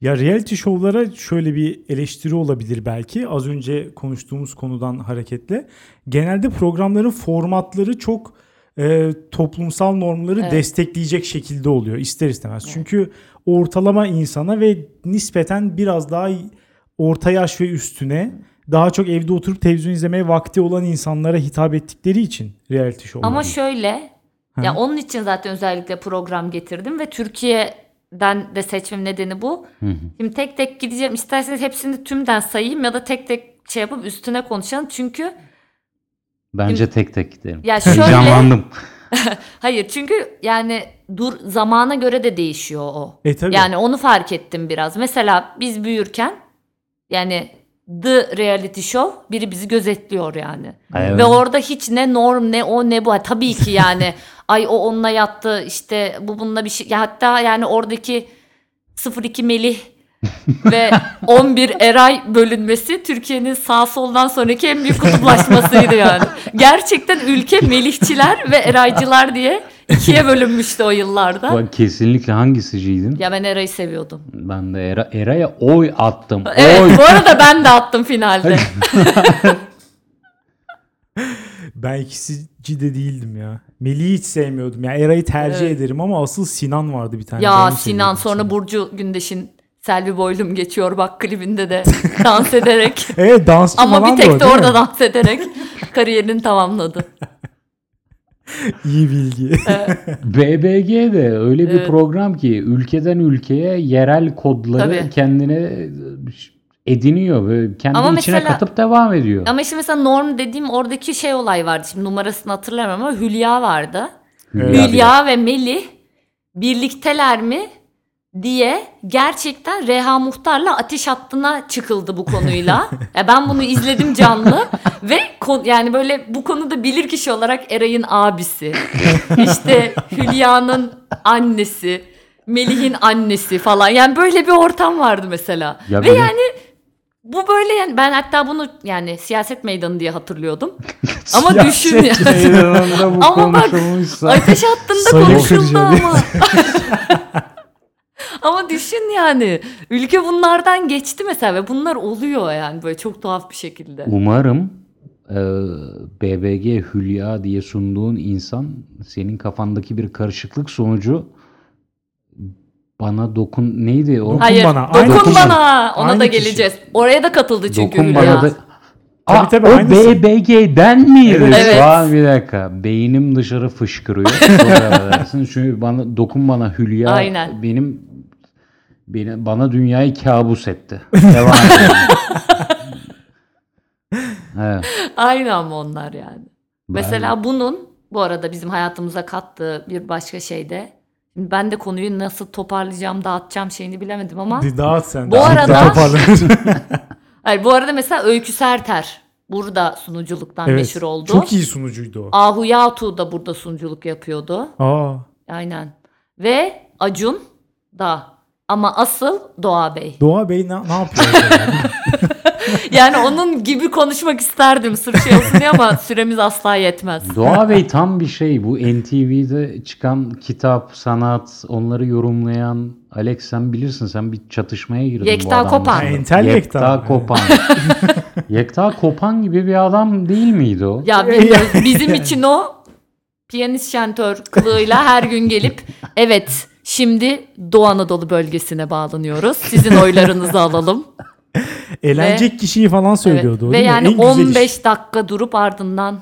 Ya reality şovlara şöyle bir eleştiri olabilir belki. Az önce konuştuğumuz konudan hareketle. Genelde programların formatları çok e, toplumsal normları Evet. destekleyecek şekilde oluyor ister istemez. Çünkü ortalama insana ve nispeten biraz daha orta yaş ve üstüne daha çok evde oturup televizyon izlemeye vakti olan insanlara hitap ettikleri için reality şovlar. Ama şöyle ya onun için zaten özellikle program getirdim ve Türkiye'den de seçmem nedeni bu. Şimdi tek tek gideceğim. İsterseniz hepsini tümden sayayım ya da tek tek şey yapıp üstüne konuşalım. Çünkü Bence tek tek gidelim. Ya <laughs> şöyle- Heyecanlandım. <laughs> hayır çünkü yani dur zamana göre de değişiyor o. E tabii. Yani onu fark ettim biraz. Mesela biz büyürken yani The Reality Show biri bizi gözetliyor yani. Evet. Ve orada hiç ne norm ne o ne bu. Ha, Tabii ki yani <laughs> ay o onunla yattı işte bu bununla bir şey. Ya hatta yani oradaki 02 Melih <laughs> ve 11 Eray bölünmesi Türkiye'nin sağ soldan sonraki en büyük kutuplaşmasıydı yani. Gerçekten ülke Melihçiler ve Eraycılar diye ikiye bölünmüştü o yıllarda. Bak, kesinlikle hangisiciydin? Ya ben Eray'ı seviyordum. Ben de Era, Era'ya oy attım. Evet Oy. bu arada ben de attım finalde. <laughs> Ben ikisici de değildim ya. Melih'i hiç sevmiyordum. Yani Eray'ı tercih Evet. ederim ama asıl Sinan vardı bir tane. Ya Sinan sonra. Burcu Gündeş'in Selvi Boylum geçiyor bak klibinde de <laughs> dans ederek. Evet dansçı Ama bir tek de orada mi? dans ederek kariyerini tamamladı. <laughs> İyi bilgi. BBG de öyle bir Evet. program ki ülkeden ülkeye yerel kodları Tabii. kendine ediniyor ve kendi Ama içine mesela- katıp devam ediyor. Ama işte mesela Norm dediğim oradaki şey olay vardı. Şimdi numarasını hatırlamıyorum ama Hülya vardı. Evet. Hülya ve Melih birlikteler mi diye gerçekten Reha Muhtar'la ateş hattına çıkıldı bu konuyla. <laughs> ya ben bunu izledim canlı ve yani böyle bu konuda bilir kişi olarak Eray'ın abisi, işte Hülya'nın annesi, Melih'in annesi falan. Yani böyle bir ortam vardı mesela. Ya ve böyle- yani bu böyle yani ben hatta bunu yani siyaset meydanı diye hatırlıyordum. <laughs> Ama düşün ya. Ama bak. Ateş hattında konuşuldu ama. <laughs> ama düşün yani. Ülke bunlardan geçti mesela ve bunlar oluyor yani böyle çok tuhaf bir şekilde. Umarım e, BBG Hülya diye sunduğun insan senin kafandaki bir karışıklık sonucu bana dokun neydi o? Dokun Hayır, bana, dokun aynı kişi. bana. Ona Aynı da kişi. geleceğiz. Oraya da katıldı çünkü Dokun Hülya. bana da Tabii Aa, tabii, o aynısı. BBG'den miydi? Evet. An bir dakika. Beynim dışarı fışkırıyor. <laughs> Çok affedersin. Çünkü bana dokun bana Hülya Aynen. benim beni, bana dünyayı kabus etti. <laughs> Devam edelim. <laughs> evet. Aynı ama onlar yani. Ben- Mesela bunun bu arada bizim hayatımıza kattığı bir başka şey de Şimdi ben de konuyu nasıl toparlayacağım, dağıtacağım şeyini bilemedim ama Dağıt sen. Bu Dağıt, arada-. <laughs> Hayır bu arada mesela Öykü Serter burada sunuculuktan Evet. meşhur oldu. Çok iyi sunucuydu o. Ahu Yatu da burada sunuculuk yapıyordu. Aa. Aynen. Ve Acun da. Ama asıl Doğa Bey. Doğa Bey ne, ne yapıyor? <laughs> Yani onun gibi konuşmak isterdim sırf şey olsun diye ama süremiz asla yetmez. Doğa Bey tam bir şey. Bu NTV'de çıkan kitap, sanat, onları yorumlayan Alex sen bilirsin sen bir çatışmaya girdin Yekta bu adamla. Kopan. Ha, entel Yekta. Yekta. Kopan. <laughs> Yekta Kopan gibi bir adam değil miydi o? Ya. <laughs> Bizim için o piyanist şentör kılığıyla her gün gelip evet şimdi Doğu Anadolu bölgesine bağlanıyoruz. Sizin oylarınızı <laughs> alalım. Eğlenecek kişiyi falan söylüyordu. o Ve yani En güzel iş. 15 dakika durup ardından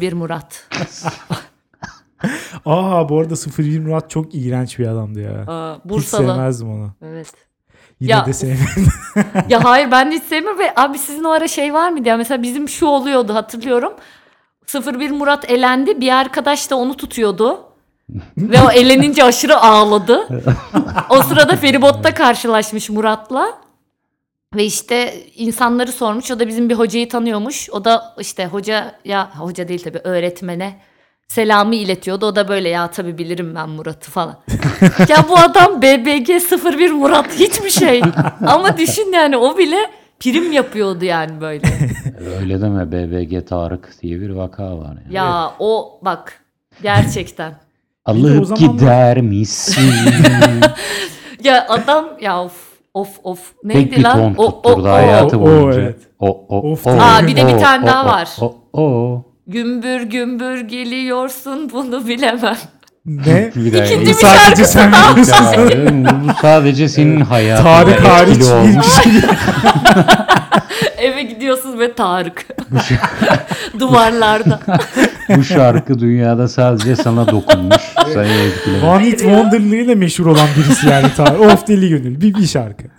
01 Murat. <laughs> Aa bu arada 01 Murat çok iğrenç bir adamdı ya. Aa, Hiç Bursalı. sevmezdim onu. Evet. Yine Ya- de sevmedim. <laughs> Ya hayır ben de hiç sevmiyorum ve abi sizin o ara şey var mıydı ya mesela bizim şu oluyordu hatırlıyorum. 01 Murat elendi bir arkadaş da onu tutuyordu. Ve o elenince aşırı ağladı. o sırada feribotta karşılaşmış Murat'la. Ve işte insanları sormuş. O da bizim bir hocayı tanıyormuş. O da işte hoca ya hoca değil tabii öğretmene selamı iletiyordu. O da böyle ya tabii bilirim ben Murat'ı falan. ya bu adam BBG 01 Murat hiçbir şey. Ama düşün yani o bile prim yapıyordu yani böyle. Öyle deme BBG Tarık diye bir vaka var. Yani. Ya o bak gerçekten. O Alıp zamanlar- gider misin? <laughs> Ya adam ya of of of Tek neydi bir lan? ton O, o, o. hayatı O, o, evet. O, o, Of o. Aa, bir de bir O, tane o, daha o, var. O, o. Gümbür gümbür geliyorsun bunu bilemem. ne? <laughs> Bir İkinci bir sadece sen biliyorsun. Bu sadece senin hayatın. Tarık hariç bir kişi. <laughs> Eve gidiyorsunuz ve Tarık. Duvarlarda. Bu şarkı dünyada sadece sana dokunmuş. Seni etkilemiş. One Hit Wonder'lığıyla meşhur olan birisi yani. Of Deli Gönül. Bir, bir şarkı. <laughs>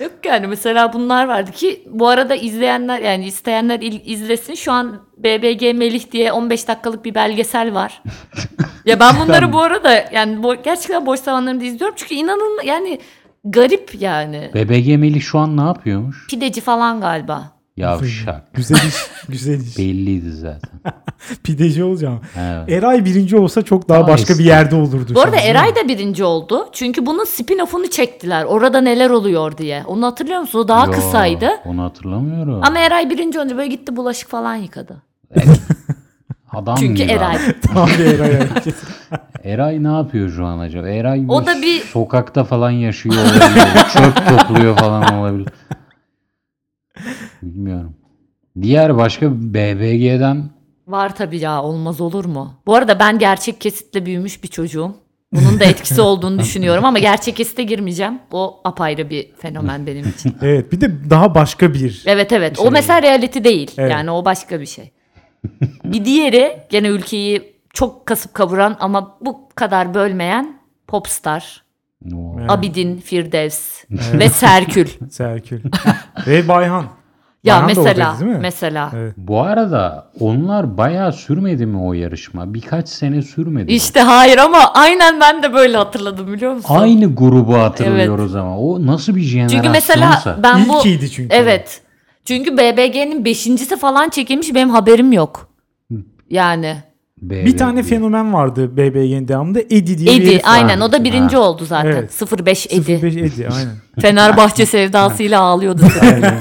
Yok yani mesela bunlar vardı ki bu arada izleyenler yani isteyenler izlesin. Şu an BBG Melih diye 15 dakikalık bir belgesel var. ya ben <laughs> bunları bu arada yani bu, gerçekten boş zamanlarımda izliyorum. Çünkü inanın yani garip yani. BBG Melih şu an ne yapıyormuş? Pideci falan galiba. Yavşak. Güzel iş. Güzel iş. <laughs> Belliydi zaten. <laughs> Pideci olacağım. Evet. Eray birinci olsa çok daha Daha başka bir eski. yerde olurdu. Bu arada? Eray da birinci oldu. Çünkü bunun spin-off'unu çektiler. Orada neler oluyor diye. Onu hatırlıyor musun? O daha Yo, kısaydı. Onu hatırlamıyorum. Ama Eray birinci olunca böyle gitti bulaşık falan yıkadı. <laughs> Adam Çünkü Eray. Tam bir Eray. Eray ne yapıyor şu an acaba? Eray O bir da bir- sokakta falan yaşıyor olabilir. Çöp topluyor falan olabilir. Bilmiyorum. Diğer başka BBG'den Var tabii ya olmaz olur mu? Bu arada ben gerçek kesitle büyümüş bir çocuğum. Bunun da etkisi <laughs> olduğunu düşünüyorum ama gerçek kesite girmeyeceğim. O apayrı bir fenomen benim için. <laughs> Evet bir de daha başka bir. Evet evet. şey. O mesela reality değil. Evet. Yani o başka bir şey. bir diğeri gene ülkeyi çok kasıp kavuran ama bu kadar bölmeyen Popstar, Evet. Abidin, Firdevs ve Serkül. <laughs> Serkül. Ve Bayhan. Ya Bayhan da mesela oradaydı, değil mi? mesela Evet. bu arada onlar bayağı sürmedi mi o yarışma? Birkaç sene sürmedi. mi? işte hayır ama aynen ben de böyle hatırladım biliyor musun? Aynı grubu hatırlıyoruz ama. O nasıl bir jenerasyonsa. Çünkü mesela ben bu İlkiydi çünkü. Evet. Çünkü BBG'nin beşincisi falan çekilmiş benim haberim yok. Yani BBG. Bir tane fenomen vardı BBG'nin devamında Edi diye bir Edi herif aynen o da birinci Ha. oldu zaten. Evet. 05 Edi. 05 Edi aynen. <laughs> Fenerbahçe <laughs> sevdasıyla ağlıyordu.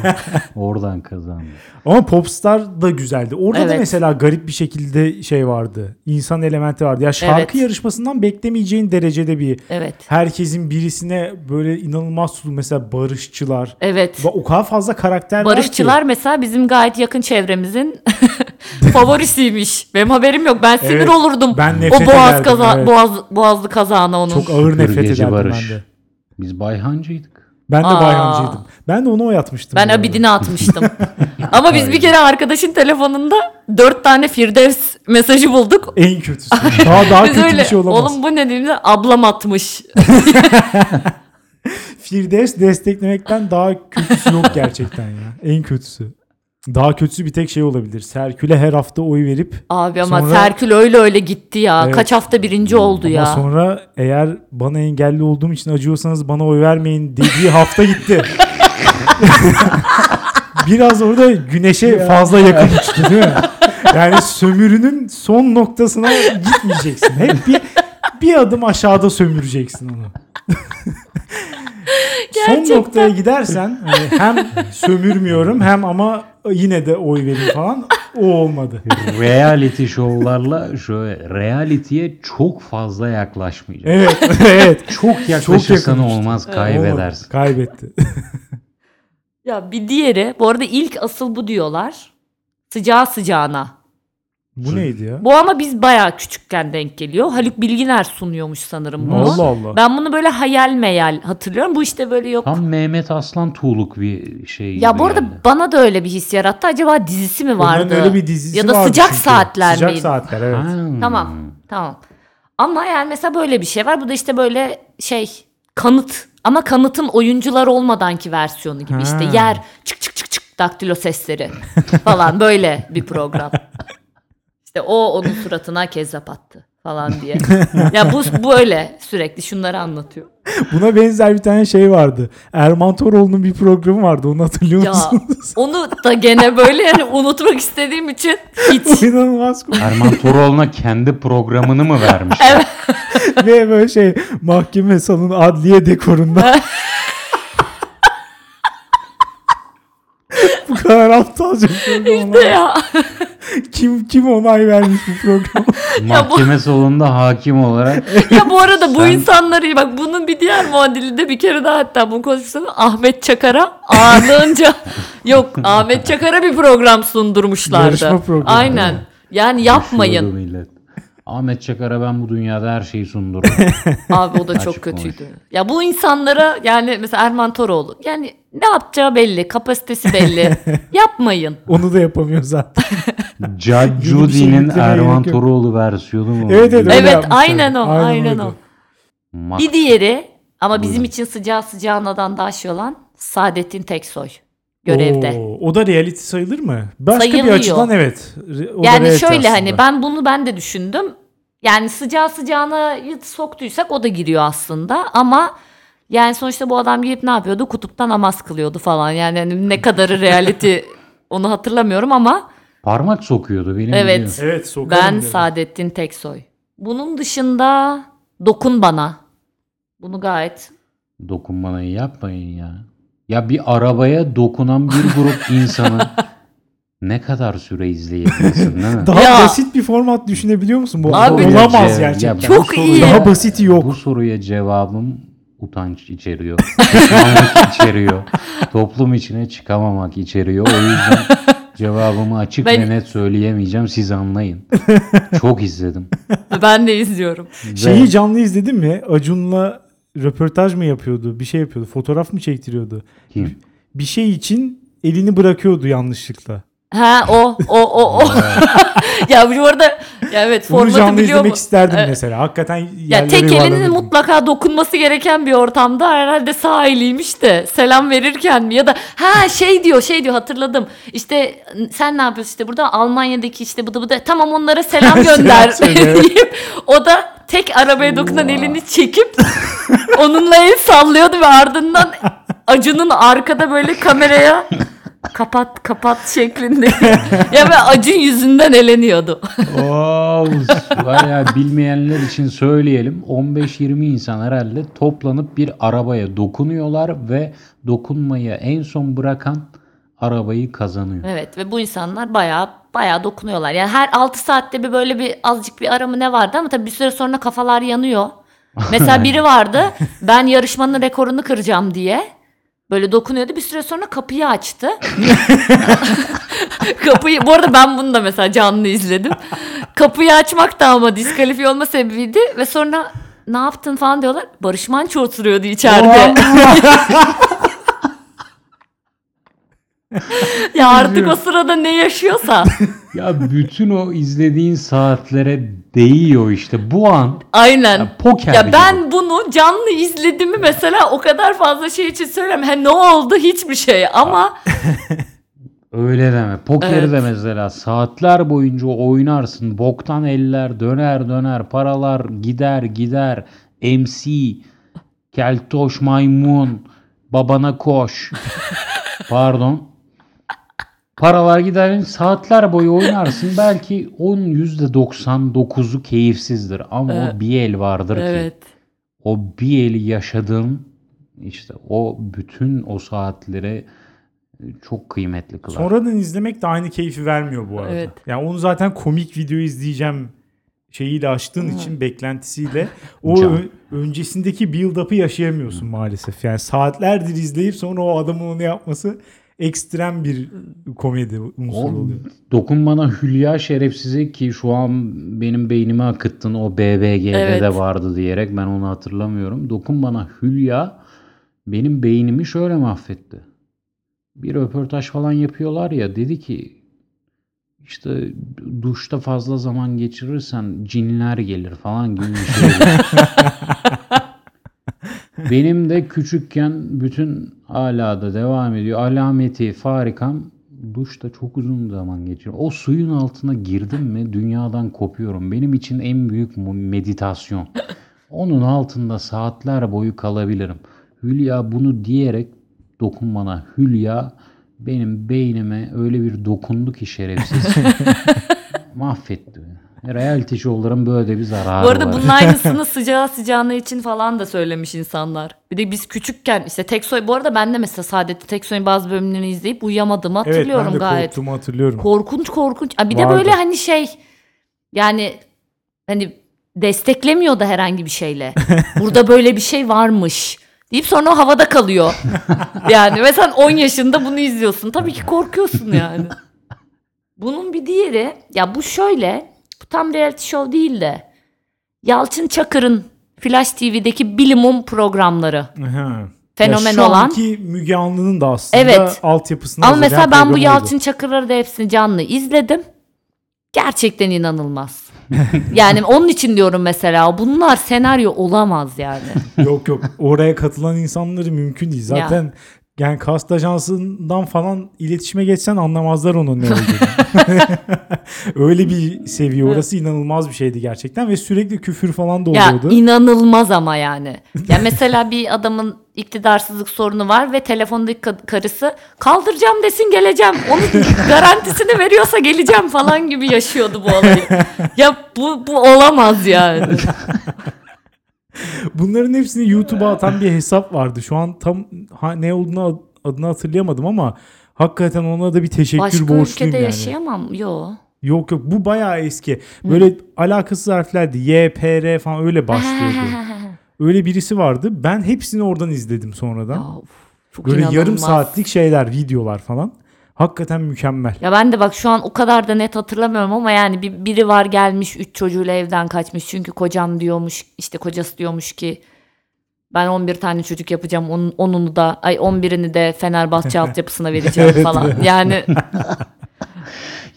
<laughs> Oradan kazandı. Ama Popstar da güzeldi. Orada da Evet. mesela garip bir şekilde şey vardı. İnsan elementi vardı. Ya şarkı Evet. yarışmasından beklemeyeceğin derecede bir evet. herkesin birisine böyle inanılmaz tutulu mesela barışçılar. Evet. O kadar fazla karakter Barışçılar var ki. mesela bizim gayet yakın çevremizin <laughs> favorisiymiş. Benim haberim yok. Ben sinir Evet, olurdum. ben o nefret boğaz ederdim, kaza evet. boğaz boğazlı kazağına onun. Çok ağır nefret Pürgeci ederdim Barış. ben de. Biz Bayhancıydık. Ben de Aa. Bayhancıydım. Ben de onu oyatmıştım. Ben bu arada. Abidin'e <laughs> atmıştım. <laughs> Ama biz bir kere arkadaşın telefonunda dört tane Firdevs mesajı bulduk. En kötüsü. Daha daha Biz kötü öyle bir şey olamaz. oğlum bu ne dediğimde ablam atmış. Firdevs desteklemekten daha kötüsü yok gerçekten ya. En kötüsü. Daha kötüsü bir tek şey olabilir. Serkül'e her hafta oy verip Abi ama Sonra- Serkül öyle öyle gitti ya. Evet. Kaç hafta birinci oldu ama ya. sonra eğer bana engelli olduğum için acıyorsanız bana oy vermeyin dediği hafta gitti. <laughs> Biraz orada güneşe fazla yakın uçtu değil mi? Yani sömürünün son noktasına gitmeyeceksin. Hep bir bir adım aşağıda sömüreceksin onu. <laughs> son Gerçekten. noktaya gidersen hani hem sömürmüyorum hem ama yine de oy verin falan o olmadı. Reality şovlarla şöyle reality'ye çok fazla yaklaşmayacak. Evet, <laughs> evet. Çok yaklaşırsan yakın uçtu. olmaz kaybedersin. Kaybetti. Ya bir diğeri bu arada ilk asıl bu diyorlar. Sıcağı sıcağına. Bu neydi ya? Bu ama biz bayağı küçükken denk geliyor. Haluk Bilginer sunuyormuş sanırım bunu. Allah Allah. Ben bunu böyle hayal meyal hatırlıyorum. Bu işte böyle yok. Tam Mehmet Aslan Tuğluk bir şey Ya bu arada geldi. bana da öyle bir his yarattı. Acaba dizisi mi vardı? Onların öyle bir dizisi ya da vardı sıcak çünkü. saatler Sıcak miydi? saatler evet. Ha. Tamam. Tamam. Ama yani mesela böyle bir şey var. Bu da işte böyle şey kanıt ama kanıtın oyuncular olmadanki versiyonu gibi. Ha. İşte yer çık çık çık çık daktilo sesleri falan böyle bir program. <laughs> İşte o onun <laughs> suratına kezzap attı falan diye. <laughs> ya bu böyle sürekli şunları anlatıyor. Buna benzer bir tane şey vardı. Erman Toroğlu'nun bir programı vardı. Onu hatırlıyor Ya musunuz? <laughs> onu da gene böyle yani unutmak istediğim için hiç İnanılmaz. Erman Toroğlu'na kendi programını mı vermiş? Ve böyle şey mahkeme salonu adliye dekorunda. bu kadar aptalca bir program. işte ya. Kim kim onay vermiş bu programa? Mahkeme salonunda hakim olarak Ya bu arada bu Sen- insanları bak bunun bir diğer muadili de bir kere daha hatta bunu konuşmuştum. Ahmet Çakar'a anınca <laughs> yok Ahmet Çakar'a bir program sundurmuşlardı. Yarışma programı. Aynen. Yani yapmayın. millet. Ahmet Çakar'a ben bu dünyada her şeyi sundururum. <laughs> Abi o da çok Açık kötüydü. Ya bu insanlara yani mesela Erman Toroğlu yani ne yapacağı belli, kapasitesi belli. <laughs> Yapmayın. Onu da yapamıyor zaten. <laughs> Judge şey Judy'nin yüklemeye Erman gerek yok. Toroğlu versiyonu mu? Evet, evet, öyle Evet yapmışlar. aynen o, aynen, o. oydu. Ma- Bir diğeri ama bizim Buyurun. için sıcağı sıcağınadan daha şey olan Saadettin Teksoy görevde. Oo, o da reality sayılır mı? Başka Sayılıyor. bir açıdan evet. O da yani reality şöyle aslında. hani ben bunu ben de düşündüm. Yani sıcağı sıcağına soktuysak o da giriyor aslında ama yani sonuçta bu adam gidip ne yapıyordu? Kutupta namaz kılıyordu falan. Yani hani ne kadarı reality <laughs> onu hatırlamıyorum ama Parmak sokuyordu benim Evet. biliyorum. Evet sokarım ben dedi. Saadettin Teksoy. Bunun dışında Dokun Bana. Bunu gayet Dokunmanayı yapmayın ya. Ya bir arabaya dokunan bir grup <laughs> insanı ne kadar süre izleyebilirsin değil mi? Daha Ya. basit bir format düşünebiliyor musun bu? Abi- Olamaz Ya, gerçekten. bu Çok soruya- iyi. Daha basiti yok. Bu soruya cevabım utanç içeriyor. <laughs> Pişmanlık içeriyor. Toplum içine çıkamamak içeriyor. O yüzden cevabımı açık Ben- ve net söyleyemeyeceğim. Siz anlayın. Çok izledim. ben de izliyorum. Ve Şeyi canlı izledin mi? Acun'la röportaj mı yapıyordu? Bir şey yapıyordu. Fotoğraf mı çektiriyordu? kim? Bir şey için elini bırakıyordu yanlışlıkla. Ha o o o o. <laughs> ya bu arada ya evet Bunu formatı canlı biliyor izlemek mu? isterdim Evet. mesela. Hakikaten Ya tek elinin mutlaka dokunması gereken bir ortamda herhalde sağ eliymiş de selam verirken mi ya da ha şey diyor şey diyor hatırladım işte sen ne yapıyorsun işte burada Almanya'daki işte bıdı bıdı tamam onlara selam <laughs> gönder söyle, evet. <laughs> deyip o da tek arabaya dokunan elini çekip onunla el sallıyordu ve ardından Acun'un arkada böyle kameraya kapat kapat şeklinde ya ve Acun yüzünden eleniyordu. Wow, bayağı bilmeyenler için söyleyelim. 15-20 insan herhalde toplanıp bir arabaya dokunuyorlar ve dokunmayı en son bırakan arabayı kazanıyor. Evet ve bu insanlar bayağı bayağı dokunuyorlar. Yani her 6 saatte bir böyle bir azıcık bir ara mı ne vardı ama tabii bir süre sonra kafalar yanıyor. Mesela <laughs> biri vardı ben yarışmanın rekorunu kıracağım diye. Böyle dokunuyordu bir süre sonra kapıyı açtı. <laughs> kapıyı bu arada ben bunu da mesela canlı izledim. Kapıyı açmak da ama diskalifiye olma sebebiydi ve sonra ne yaptın falan diyorlar. Barış Manço oturuyordu içeride. <laughs> ya artık o sırada ne yaşıyorsa. <laughs> Ya bütün o izlediğin saatlere değiyor işte bu an. Aynen. Ya poker Ya gibi. ben bunu canlı izlediğimi mesela o kadar fazla şey için söylemiyorum. Ha, ne oldu hiçbir şey ama <laughs> Öyle deme. Pokeri Evet. de mesela saatler boyunca oynarsın. Boktan eller döner döner. Paralar gider gider. MC, keltoş maymun, babana koş. <laughs> Pardon. Paralar gider saatler boyu oynarsın. <laughs> Belki onun %99'u keyifsizdir. Ama o bir el vardır ki. Evet. O bir eli yaşadığın işte o bütün o saatleri çok kıymetli kılar. Sonradan izlemek de aynı keyfi vermiyor bu arada. Evet. Yani onu zaten komik video izleyeceğim şeyiyle açtığın için beklentisiyle <laughs> o ö- öncesindeki build up'ı yaşayamıyorsun maalesef. Yani saatlerdir izleyip sonra o adamın onu yapması ekstrem bir komedi unsuru oluyor. dokunmana Hülya şerefsizi ki şu an benim beynime akıttın o BBG'de Evet. de vardı diyerek ben onu hatırlamıyorum. Dokun bana Hülya benim beynimi şöyle mahvetti. Bir röportaj falan yapıyorlar ya dedi ki işte duşta fazla zaman geçirirsen cinler gelir falan gibi bir şey. <laughs> Benim de küçükken bütün hala da devam ediyor. Alameti farikam duşta çok uzun zaman geçiriyorum. O suyun altına girdim mi dünyadan kopuyorum. Benim için en büyük meditasyon. Onun altında saatler boyu kalabilirim. Hülya bunu diyerek dokunmana Hülya benim beynime öyle bir dokundu ki şerefsiz. <laughs> Mahvetti. Reality show'ların böyle bir zararı Bu arada var. bunun aynısını <laughs> sıcağı sıcağına için falan da söylemiş insanlar. Bir de biz küçükken işte Teksoy bu arada ben de mesela Saadet'te Teksoy'un bazı bölümlerini izleyip uyuyamadığımı Evet hatırlıyorum ben de gayet. korktuğumu hatırlıyorum. Korkunç korkunç. Aa, Bir de Vardı. böyle hani şey yani hani desteklemiyor da herhangi bir şeyle. <laughs> Burada böyle bir şey varmış deyip sonra o havada kalıyor. <laughs> yani mesela 10 yaşında bunu izliyorsun. Tabii ki korkuyorsun yani. Bunun bir diğeri ya bu şöyle bu tam reality show değil de Yalçın Çakır'ın Flash TV'deki bilimum programları. Aha. Fenomen ya şu olan. anki Müge Anlı'nın da aslında Evet. altyapısını Ama mesela ben bu. Yalçın Çakır'ları da hepsini canlı izledim. Gerçekten inanılmaz. <laughs> yani onun için diyorum mesela bunlar senaryo olamaz yani. yok yok oraya katılan insanları mümkün değil. Zaten yani kast ajansından falan iletişime geçsen anlamazlar onun ne olduğunu. <laughs> Öyle bir seviye orası inanılmaz bir şeydi gerçekten ve sürekli küfür falan da ya oluyordu. inanılmaz ama yani. Ya mesela bir adamın iktidarsızlık sorunu var ve telefondaki ka- karısı kaldıracağım desin geleceğim. Onun garantisini veriyorsa geleceğim falan gibi yaşıyordu bu olayı. Ya bu bu olamaz yani. <laughs> Bunların hepsini YouTube'a atan bir hesap vardı. Şu an tam ha, ne olduğunu adını hatırlayamadım ama hakikaten ona da bir teşekkür Başka borçluyum ülkede yani. yaşayamam. Yo. Yok yok bu bayağı eski. Böyle alakasız harflerdi. Y, P, R falan öyle <laughs> başlıyordu. öyle birisi vardı. Ben hepsini oradan izledim sonradan. Ya, of, çok Böyle yarım inanılmaz. saatlik şeyler, videolar falan. Hakikaten mükemmel. Ya ben de bak şu an o kadar da net hatırlamıyorum ama yani bir, biri var gelmiş 3 çocuğuyla evden kaçmış. Çünkü kocam diyormuş işte kocası diyormuş ki ben 11 tane çocuk yapacağım. Onun, onunu da ay 11'ini de Fenerbahçe <laughs> altyapısına vereceğim falan. Yani <laughs>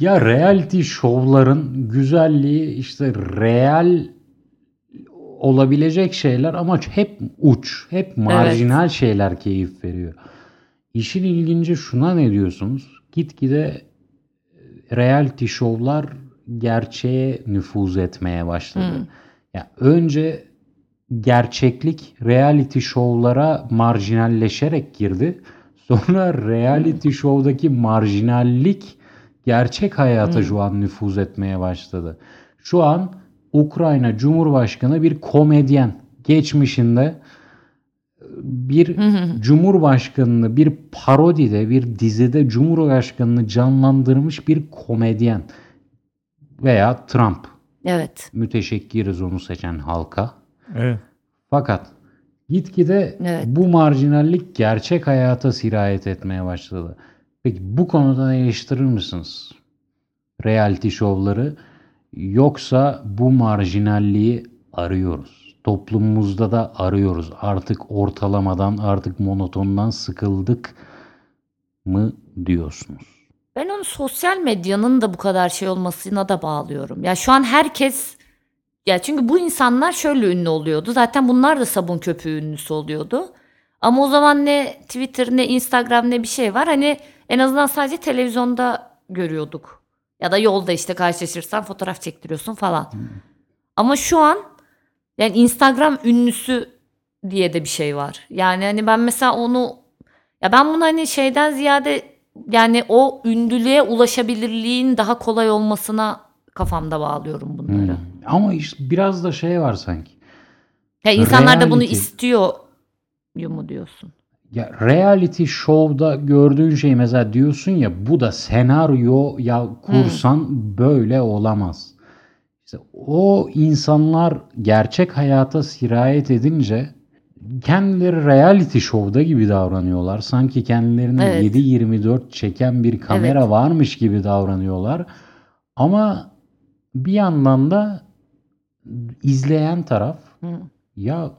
Ya reality şovların güzelliği işte real olabilecek şeyler ama hep uç, hep marjinal şeyler keyif veriyor. İşin ilginci şuna ne diyorsunuz? Gitgide e, reality şovlar gerçeğe nüfuz etmeye başladı. Ya önce gerçeklik reality şovlara marjinalleşerek girdi. Sonra reality şovdaki marjinallik gerçek hayata şu an nüfuz etmeye başladı. Şu an Ukrayna Cumhurbaşkanı bir komedyen. Geçmişinde bir cumhurbaşkanını bir parodide bir dizide cumhurbaşkanını canlandırmış bir komedyen veya Trump. evet. Müteşekkiriz onu seçen halka. Evet. Fakat gitgide Evet. bu marjinallik gerçek hayata sirayet etmeye başladı. Peki bu konuda eleştirir misiniz? Reality şovları yoksa bu marjinalliği arıyoruz. Toplumumuzda da arıyoruz. Artık ortalamadan, artık monotondan sıkıldık mı diyorsunuz? Ben onu sosyal medyanın da bu kadar şey olmasına da bağlıyorum. Ya şu an herkes ya çünkü bu insanlar şöyle ünlü oluyordu. Zaten bunlar da sabun köpüğü ünlüsü oluyordu. Ama o zaman ne Twitter ne Instagram ne bir şey var. Hani en azından sadece televizyonda görüyorduk. Ya da yolda işte karşılaşırsan fotoğraf çektiriyorsun falan. Ama şu an yani Instagram ünlüsü diye de bir şey var. Yani hani ben mesela onu ya ben bunu hani şeyden ziyade yani o ünlülüğe ulaşabilirliğin daha kolay olmasına kafamda bağlıyorum bunları. Hmm. Ama işte biraz da şey var sanki. Ya insanlar da bunu Reality. istiyor mu diyorsun? Ya reality show'da gördüğün şey mesela diyorsun ya bu da senaryo ya kursan böyle olamaz. İşte o insanlar gerçek hayata sirayet edince kendileri reality show'da gibi davranıyorlar. Sanki kendilerini Evet. 7-24 çeken bir kamera Evet. varmış gibi davranıyorlar. Ama bir yandan da izleyen taraf Hı. ya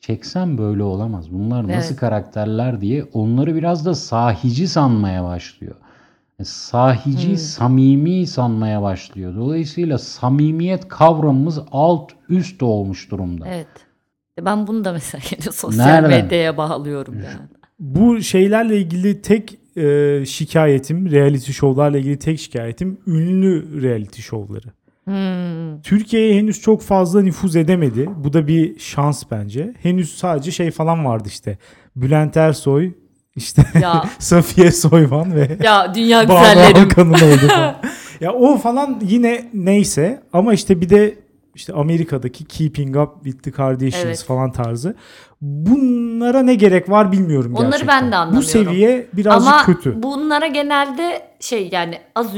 çeksen böyle olamaz. Bunlar nasıl Evet. karakterler diye onları biraz da sahici sanmaya başlıyor. E, Sahici, Hmm. samimi sanmaya başlıyor. Dolayısıyla samimiyet kavramımız alt üst olmuş durumda. Evet. Ben bunu da mesela <laughs> yine sosyal Nereden? medyaya bağlıyorum yani. Bu şeylerle ilgili tek e, şikayetim, reality show'larla ilgili tek şikayetim ünlü reality show'ları. Hmm. Türkiye'ye henüz çok fazla nüfuz edemedi. Bu da bir şans bence. Henüz sadece şey falan vardı işte. Bülent Ersoy, işte Ya <laughs> Safiye Soyman ve ya dünya güzellerim. Alkan'ın oldu <laughs> ya o falan yine neyse ama işte bir de işte Amerika'daki Keeping Up with the Kardashians Evet. falan tarzı. Bunlara ne gerek var bilmiyorum Onları gerçekten. ben de Bu anlamıyorum. seviye birazcık Ama kötü. bunlara genelde şey yani az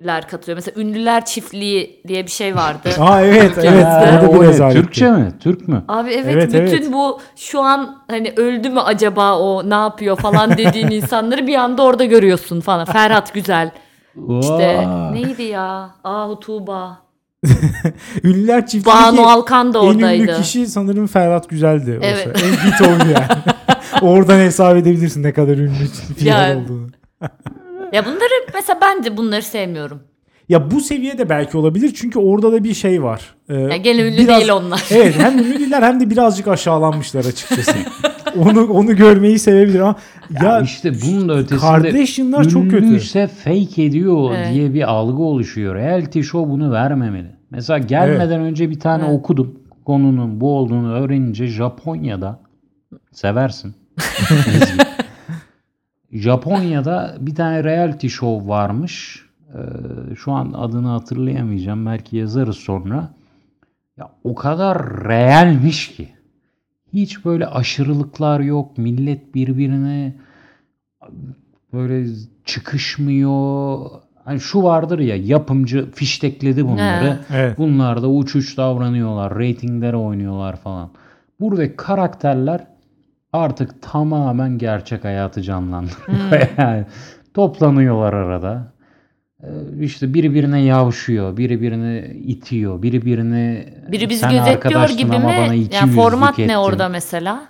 ünlüler katılıyor. Mesela ünlüler çiftliği diye bir şey vardı. <laughs> Aa evet evet o da bir. Türkçe mi? Türk mü? Abi evet, Evet, bütün evet. bu şu an hani öldü mü acaba o ne yapıyor falan dediğin <laughs> insanları bir anda orada görüyorsun falan. Ferhat Güzel. İşte Vay. neydi ya? Ahu Tuğba. <laughs> Ünlüler çiftliği Banu Alkan da en ünlü oradaydı. kişi sanırım Ferhat Güzel'di. o Evet. En hit oydu yani. Oradan hesap edebilirsin ne kadar ünlü bir yer Yani. olduğunu. Ya bunları mesela ben de bunları sevmiyorum. Ya bu seviyede belki olabilir çünkü orada da bir şey var. Ee, Ya gene ünlü biraz- değil onlar. <laughs> Evet hem ünlü değiller hem de birazcık aşağılanmışlar açıkçası. <laughs> onu onu görmeyi sevebilir ama Ya, ya, işte bunun da ötesinde Kardashian'lar çok kötü. ünlüyse fake ediyor Evet. diye bir algı oluşuyor. Reality show bunu vermemeli. Mesela gelmeden önce bir tane Evet. okudum. Konunun bu olduğunu öğrenince Japonya'da seversin. <laughs> Japonya'da bir tane reality show varmış. Ee, şu an adını hatırlayamayacağım. Belki yazarız sonra. Ya o kadar realmiş ki. Hiç böyle aşırılıklar yok. Millet birbirine böyle çıkışmıyor. Hani şu vardır ya yapımcı fiştekledi bunları. Evet. Bunlar da uç uç davranıyorlar. Reytinglere oynuyorlar falan. Buradaki karakterler artık tamamen gerçek hayatı canlandırıyor. <laughs> yani toplanıyorlar arada. Ee, İşte biri birine yavşıyor, biri birini itiyor, biri birini Biri bizi "Sen gözetliyor gibi mi? Yani format ettin." ne orada mesela?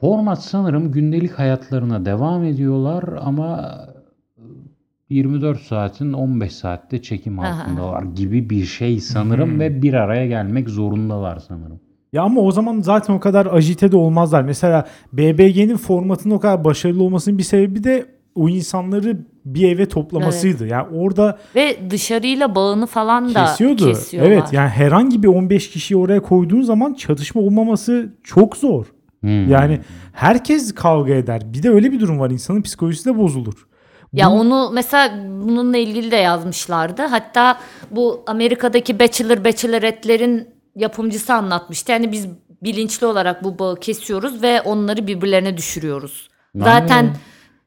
Format sanırım gündelik hayatlarına devam ediyorlar ama 24 saatin 15 saatte çekim Aha. altındalar gibi bir şey sanırım ve bir araya gelmek zorundalar sanırım. Ya ama o zaman zaten o kadar ajite de olmazlar. Mesela BBG'nin formatının o kadar başarılı olmasının bir sebebi de o insanları bir eve toplamasıydı. Yani orada Ve dışarıyla bağını falan da kesiyordu. kesiyorlar. Evet yani herhangi bir 15 kişiyi oraya koyduğun zaman çatışma olmaması çok zor. Hmm. Yani herkes kavga eder. Bir de öyle bir durum var. insanın psikolojisi de bozulur. Ya Bu- onu mesela bununla ilgili de yazmışlardı. Hatta bu Amerika'daki Bachelor Bachelorette'lerin yapımcısı anlatmıştı. Yani biz bilinçli olarak bu bağı kesiyoruz ve onları birbirlerine düşürüyoruz. Zaten Aynen.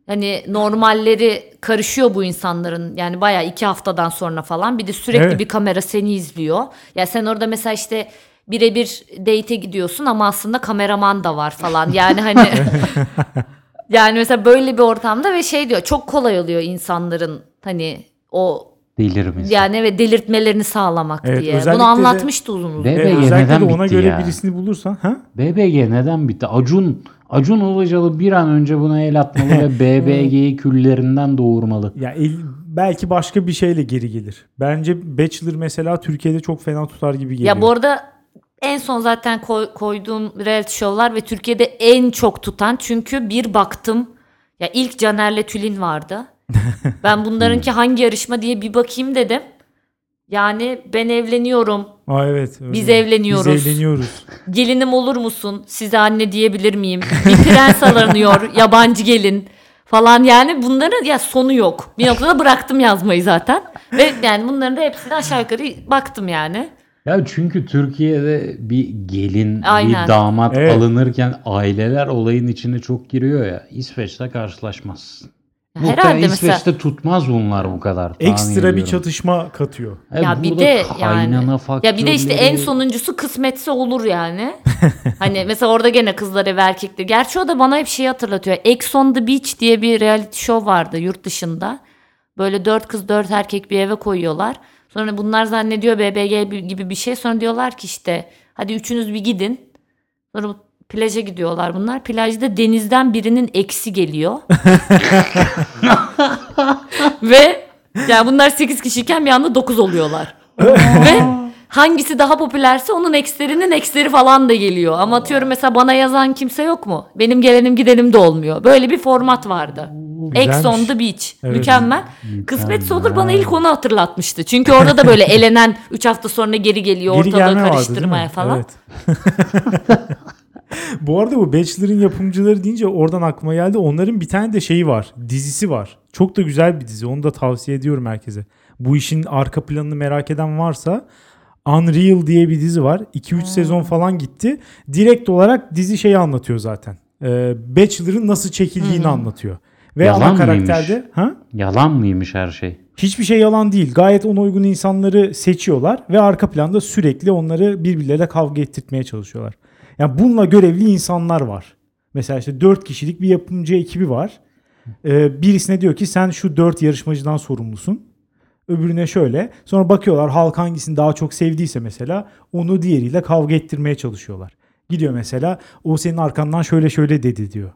hani normalleri karışıyor bu insanların. Yani bayağı iki haftadan sonra falan. Bir de sürekli Evet. bir kamera seni izliyor. Ya sen orada mesela işte birebir date'e gidiyorsun ama aslında kameraman da var falan. Yani hani <laughs> yani mesela böyle bir ortamda ve şey diyor çok kolay oluyor insanların hani o delirmesi. yani ve delirtmelerini sağlamak Evet, diye. Bunu anlatmıştı uzun uzun. Evet, BBG özellikle de neden ona bitti göre ya? birisini bulursan ha? BBG neden bitti? Acun Acun Ilıcalı bir an önce buna el atmalı ve <laughs> BBG'yi küllerinden doğurmalı. Ya el- belki başka bir şeyle geri gelir. Bence Bachelor mesela Türkiye'de çok fena tutar gibi geliyor. Ya bu arada en son zaten koy- koyduğum reality show'lar ve Türkiye'de en çok tutan çünkü bir baktım ya ilk Caner'le Tülin vardı. <laughs> Ben bunlarınki hangi yarışma diye bir bakayım dedim. Yani ben evleniyorum. Aa evet. öyle. Biz evleniyoruz. Biz evleniyoruz. Gelinim olur musun? Size anne diyebilir miyim? Bir prens aranıyor. <laughs> yabancı gelin falan yani bunların ya sonu yok. Bir noktada bıraktım yazmayı zaten. Ve yani bunların da hepsine aşağı yukarı baktım yani. Ya çünkü Türkiye'de bir gelin, Aynen. bir damat Evet. alınırken aileler olayın içine çok giriyor ya. İsveç'te karşılaşmazsın. Herhalde Muhtemelen mesela- İsveç'te tutmaz bunlar bu kadar. tahmin Ekstra bir ediyorum. çatışma katıyor. E, Ya bir burada de kaynana yani ya bir de işte en faktörleri- sonuncusu kısmetse olur yani. <laughs> hani mesela orada gene kızlar ev erkekler. Gerçi o da bana hep şeyi hatırlatıyor. Ex on the Beach diye bir reality show vardı yurt dışında. Böyle dört kız dört erkek bir eve koyuyorlar. Sonra bunlar zannediyor BBG gibi bir şey. Sonra diyorlar ki işte hadi üçünüz bir gidin. Sonra bu plaja gidiyorlar bunlar. Plajda denizden birinin eksi geliyor. <laughs> Ve yani bunlar 8 kişiyken bir anda 9 oluyorlar. <laughs> Ve hangisi daha popülerse onun ekslerinin eksleri falan da geliyor. Ama atıyorum mesela bana yazan kimse yok mu? Benim gelenim gidenim de olmuyor. Böyle bir format vardı. Ex on the beach. Evet. Mükemmel. Kısmetse olur bana ilk onu hatırlatmıştı. Çünkü orada da böyle <laughs> elenen 3 hafta sonra geri geliyor Geri ortalığı gelme vardı, değil karıştırmaya mi? falan. Evet. <laughs> bu arada bu Bachelor'ın yapımcıları deyince oradan aklıma geldi. Onların bir tane de şeyi var. Dizisi var. Çok da güzel bir dizi. Onu da tavsiye ediyorum herkese. Bu işin arka planını merak eden varsa Unreal diye bir dizi var. 2-3 sezon falan gitti. Direkt olarak dizi şeyi anlatıyor zaten. Ee, Bachelor'ın nasıl çekildiğini anlatıyor. Ve Yalan ana mıymış? karakterde ha? Yalan mıymış her şey? Hiçbir şey yalan değil. Gayet ona uygun insanları seçiyorlar ve arka planda sürekli onları birbirleriyle kavga ettirtmeye çalışıyorlar. Yani bununla görevli insanlar var. Mesela işte 4 kişilik bir yapımcı ekibi var. Ee, birisine diyor ki sen şu 4 yarışmacıdan sorumlusun. Öbürüne şöyle. Sonra bakıyorlar halk hangisini daha çok sevdiyse mesela onu diğeriyle kavga ettirmeye çalışıyorlar. Gidiyor mesela o senin arkandan şöyle şöyle dedi diyor.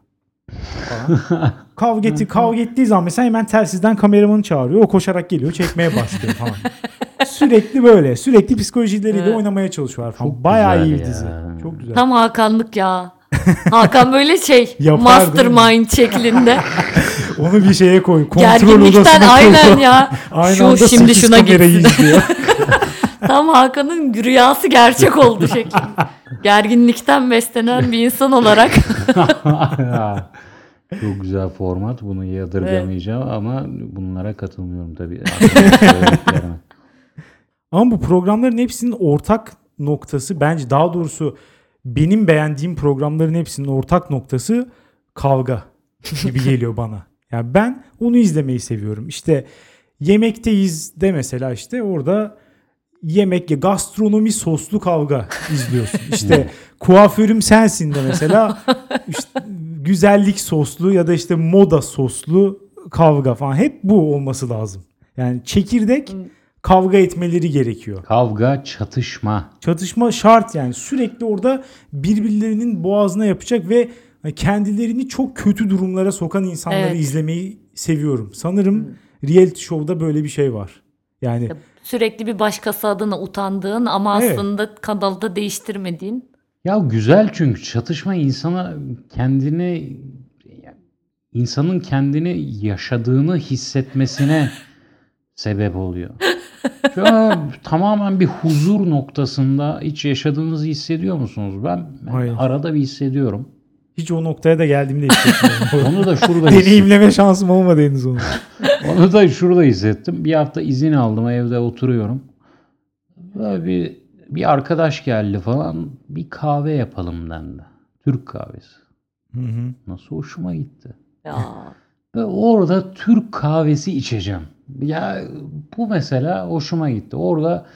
Falan. kavga, etti, kavga ettiği zaman mesela hemen telsizden kameramanı çağırıyor. O koşarak geliyor çekmeye başlıyor falan. <laughs> sürekli böyle. Sürekli psikolojileriyle Evet. oynamaya çalışıyorlar falan. Çok Bayağı iyi bir ya. dizi. Çok güzel. Tam Hakanlık ya. <laughs> Hakan böyle şey Yapar, mastermind şeklinde. Onu bir şeye koy. Kontrol Gerginlikten odasına koy. aynen ya. <laughs> Aynı Şu anda şimdi şuna gitsin. Tam Hakan'ın rüyası gerçek oldu şeklinde. Gerginlikten beslenen bir insan olarak. <laughs> Çok güzel format. Bunu yadırgamayacağım ama bunlara katılmıyorum tabii. <laughs> Ama bu programların hepsinin ortak noktası bence daha doğrusu benim beğendiğim programların hepsinin ortak noktası kavga gibi geliyor bana. Yani ben onu izlemeyi seviyorum. İşte yemekteyiz de mesela işte orada yemek gastronomi soslu kavga izliyorsun. İşte kuaförüm sensin de mesela işte güzellik soslu ya da işte moda soslu kavga falan hep bu olması lazım. Yani çekirdek kavga etmeleri gerekiyor. Kavga, çatışma. Çatışma şart yani sürekli orada birbirlerinin boğazına yapacak ve kendilerini çok kötü durumlara sokan insanları Evet. izlemeyi seviyorum. Sanırım reality show'da böyle bir şey var. Yani Sürekli bir başkası adına utandığın ama Evet. aslında kanalda değiştirmediğin. Ya güzel çünkü çatışma insana kendini insanın kendini yaşadığını hissetmesine <laughs> sebep oluyor. Şu an tamamen bir huzur noktasında hiç yaşadığınızı hissediyor musunuz? Ben, ben Hayır. arada bir hissediyorum. Hiç o noktaya da geldiğimde hissetmiyorum. <laughs> Onu da şurada. Deneyimleme şansım olmadı henüz onu. <laughs> Onu da şurada hissettim. Bir hafta izin aldım evde oturuyorum. Böyle bir, bir arkadaş geldi falan. Bir kahve yapalım dendi. Türk kahvesi. Hı hı. Nasıl hoşuma gitti. Ya. <laughs> Ve orada Türk kahvesi içeceğim. Ya bu mesela hoşuma gitti. Orada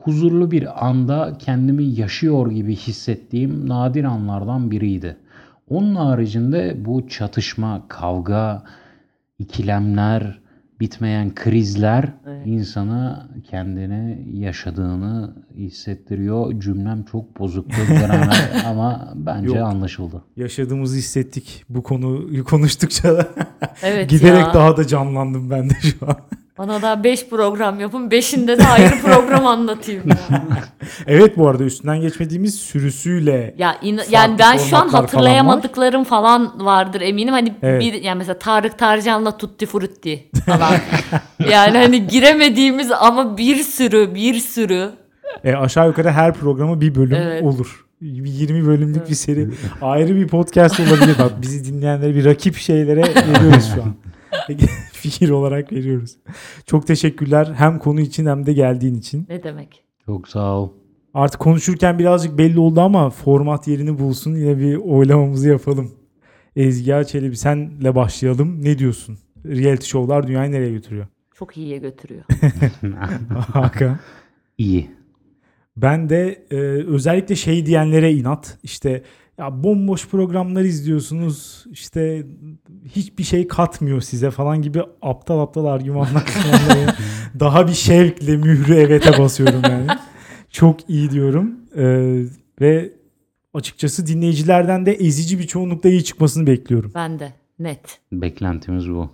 huzurlu bir anda kendimi yaşıyor gibi hissettiğim nadir anlardan biriydi. Onun haricinde bu çatışma, kavga, ikilemler, bitmeyen krizler Evet. insana kendini yaşadığını hissettiriyor. Cümlem çok bozuktu <laughs> ama bence Yok. anlaşıldı. Yaşadığımızı hissettik bu konuyu konuştukça. Evet <laughs> Giderek ya. daha da canlandım ben de şu an. Bana daha 5 program yapın. 5'inde de ayrı program anlatayım. ya. <laughs> Evet bu arada üstünden geçmediğimiz sürüsüyle Ya in- yani ben şu an formatlar falan hatırlayamadıklarım falan, vardır eminim. Hani Evet. bir yani mesela Tarık Tarcan'la Tutti Frutti falan. <laughs> yani hani giremediğimiz ama bir sürü bir sürü e, aşağı yukarı her programa bir bölüm Evet. olur. Bir 20 bölümlük bir seri. Ayrı bir podcast olabilir. Bak bizi dinleyenlere bir rakip şeylere <laughs> veriyoruz şu an. <laughs> Fikir olarak veriyoruz. Çok teşekkürler hem konu için hem de geldiğin için. ne demek? Çok sağ ol. Artık konuşurken birazcık belli oldu ama format yerini bulsun. Yine bir oylamamızı yapalım. Ezgi Çelebi senle başlayalım. Ne diyorsun? Reality show'lar dünyayı nereye götürüyor? Çok iyiye götürüyor. <laughs> Hakan. İyi. Ben de e, özellikle şey diyenlere inat. İşte ya bomboş programlar izliyorsunuz. İşte hiçbir şey katmıyor size falan gibi aptal aptal argümanlar <laughs> daha bir şevkle mührü evete basıyorum yani. Çok iyi diyorum. E, ve açıkçası dinleyicilerden de ezici bir çoğunlukla iyi çıkmasını bekliyorum. Ben de net. Beklentimiz bu.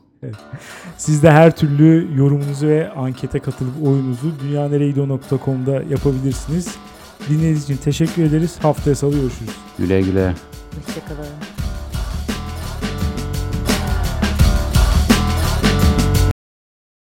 Siz de her türlü yorumunuzu ve ankete katılıp oyunuzu dünyaneregidiyor.com'da yapabilirsiniz. Dinlediğiniz için teşekkür ederiz. Haftaya salı görüşürüz. Güle güle. Hoşçakalın.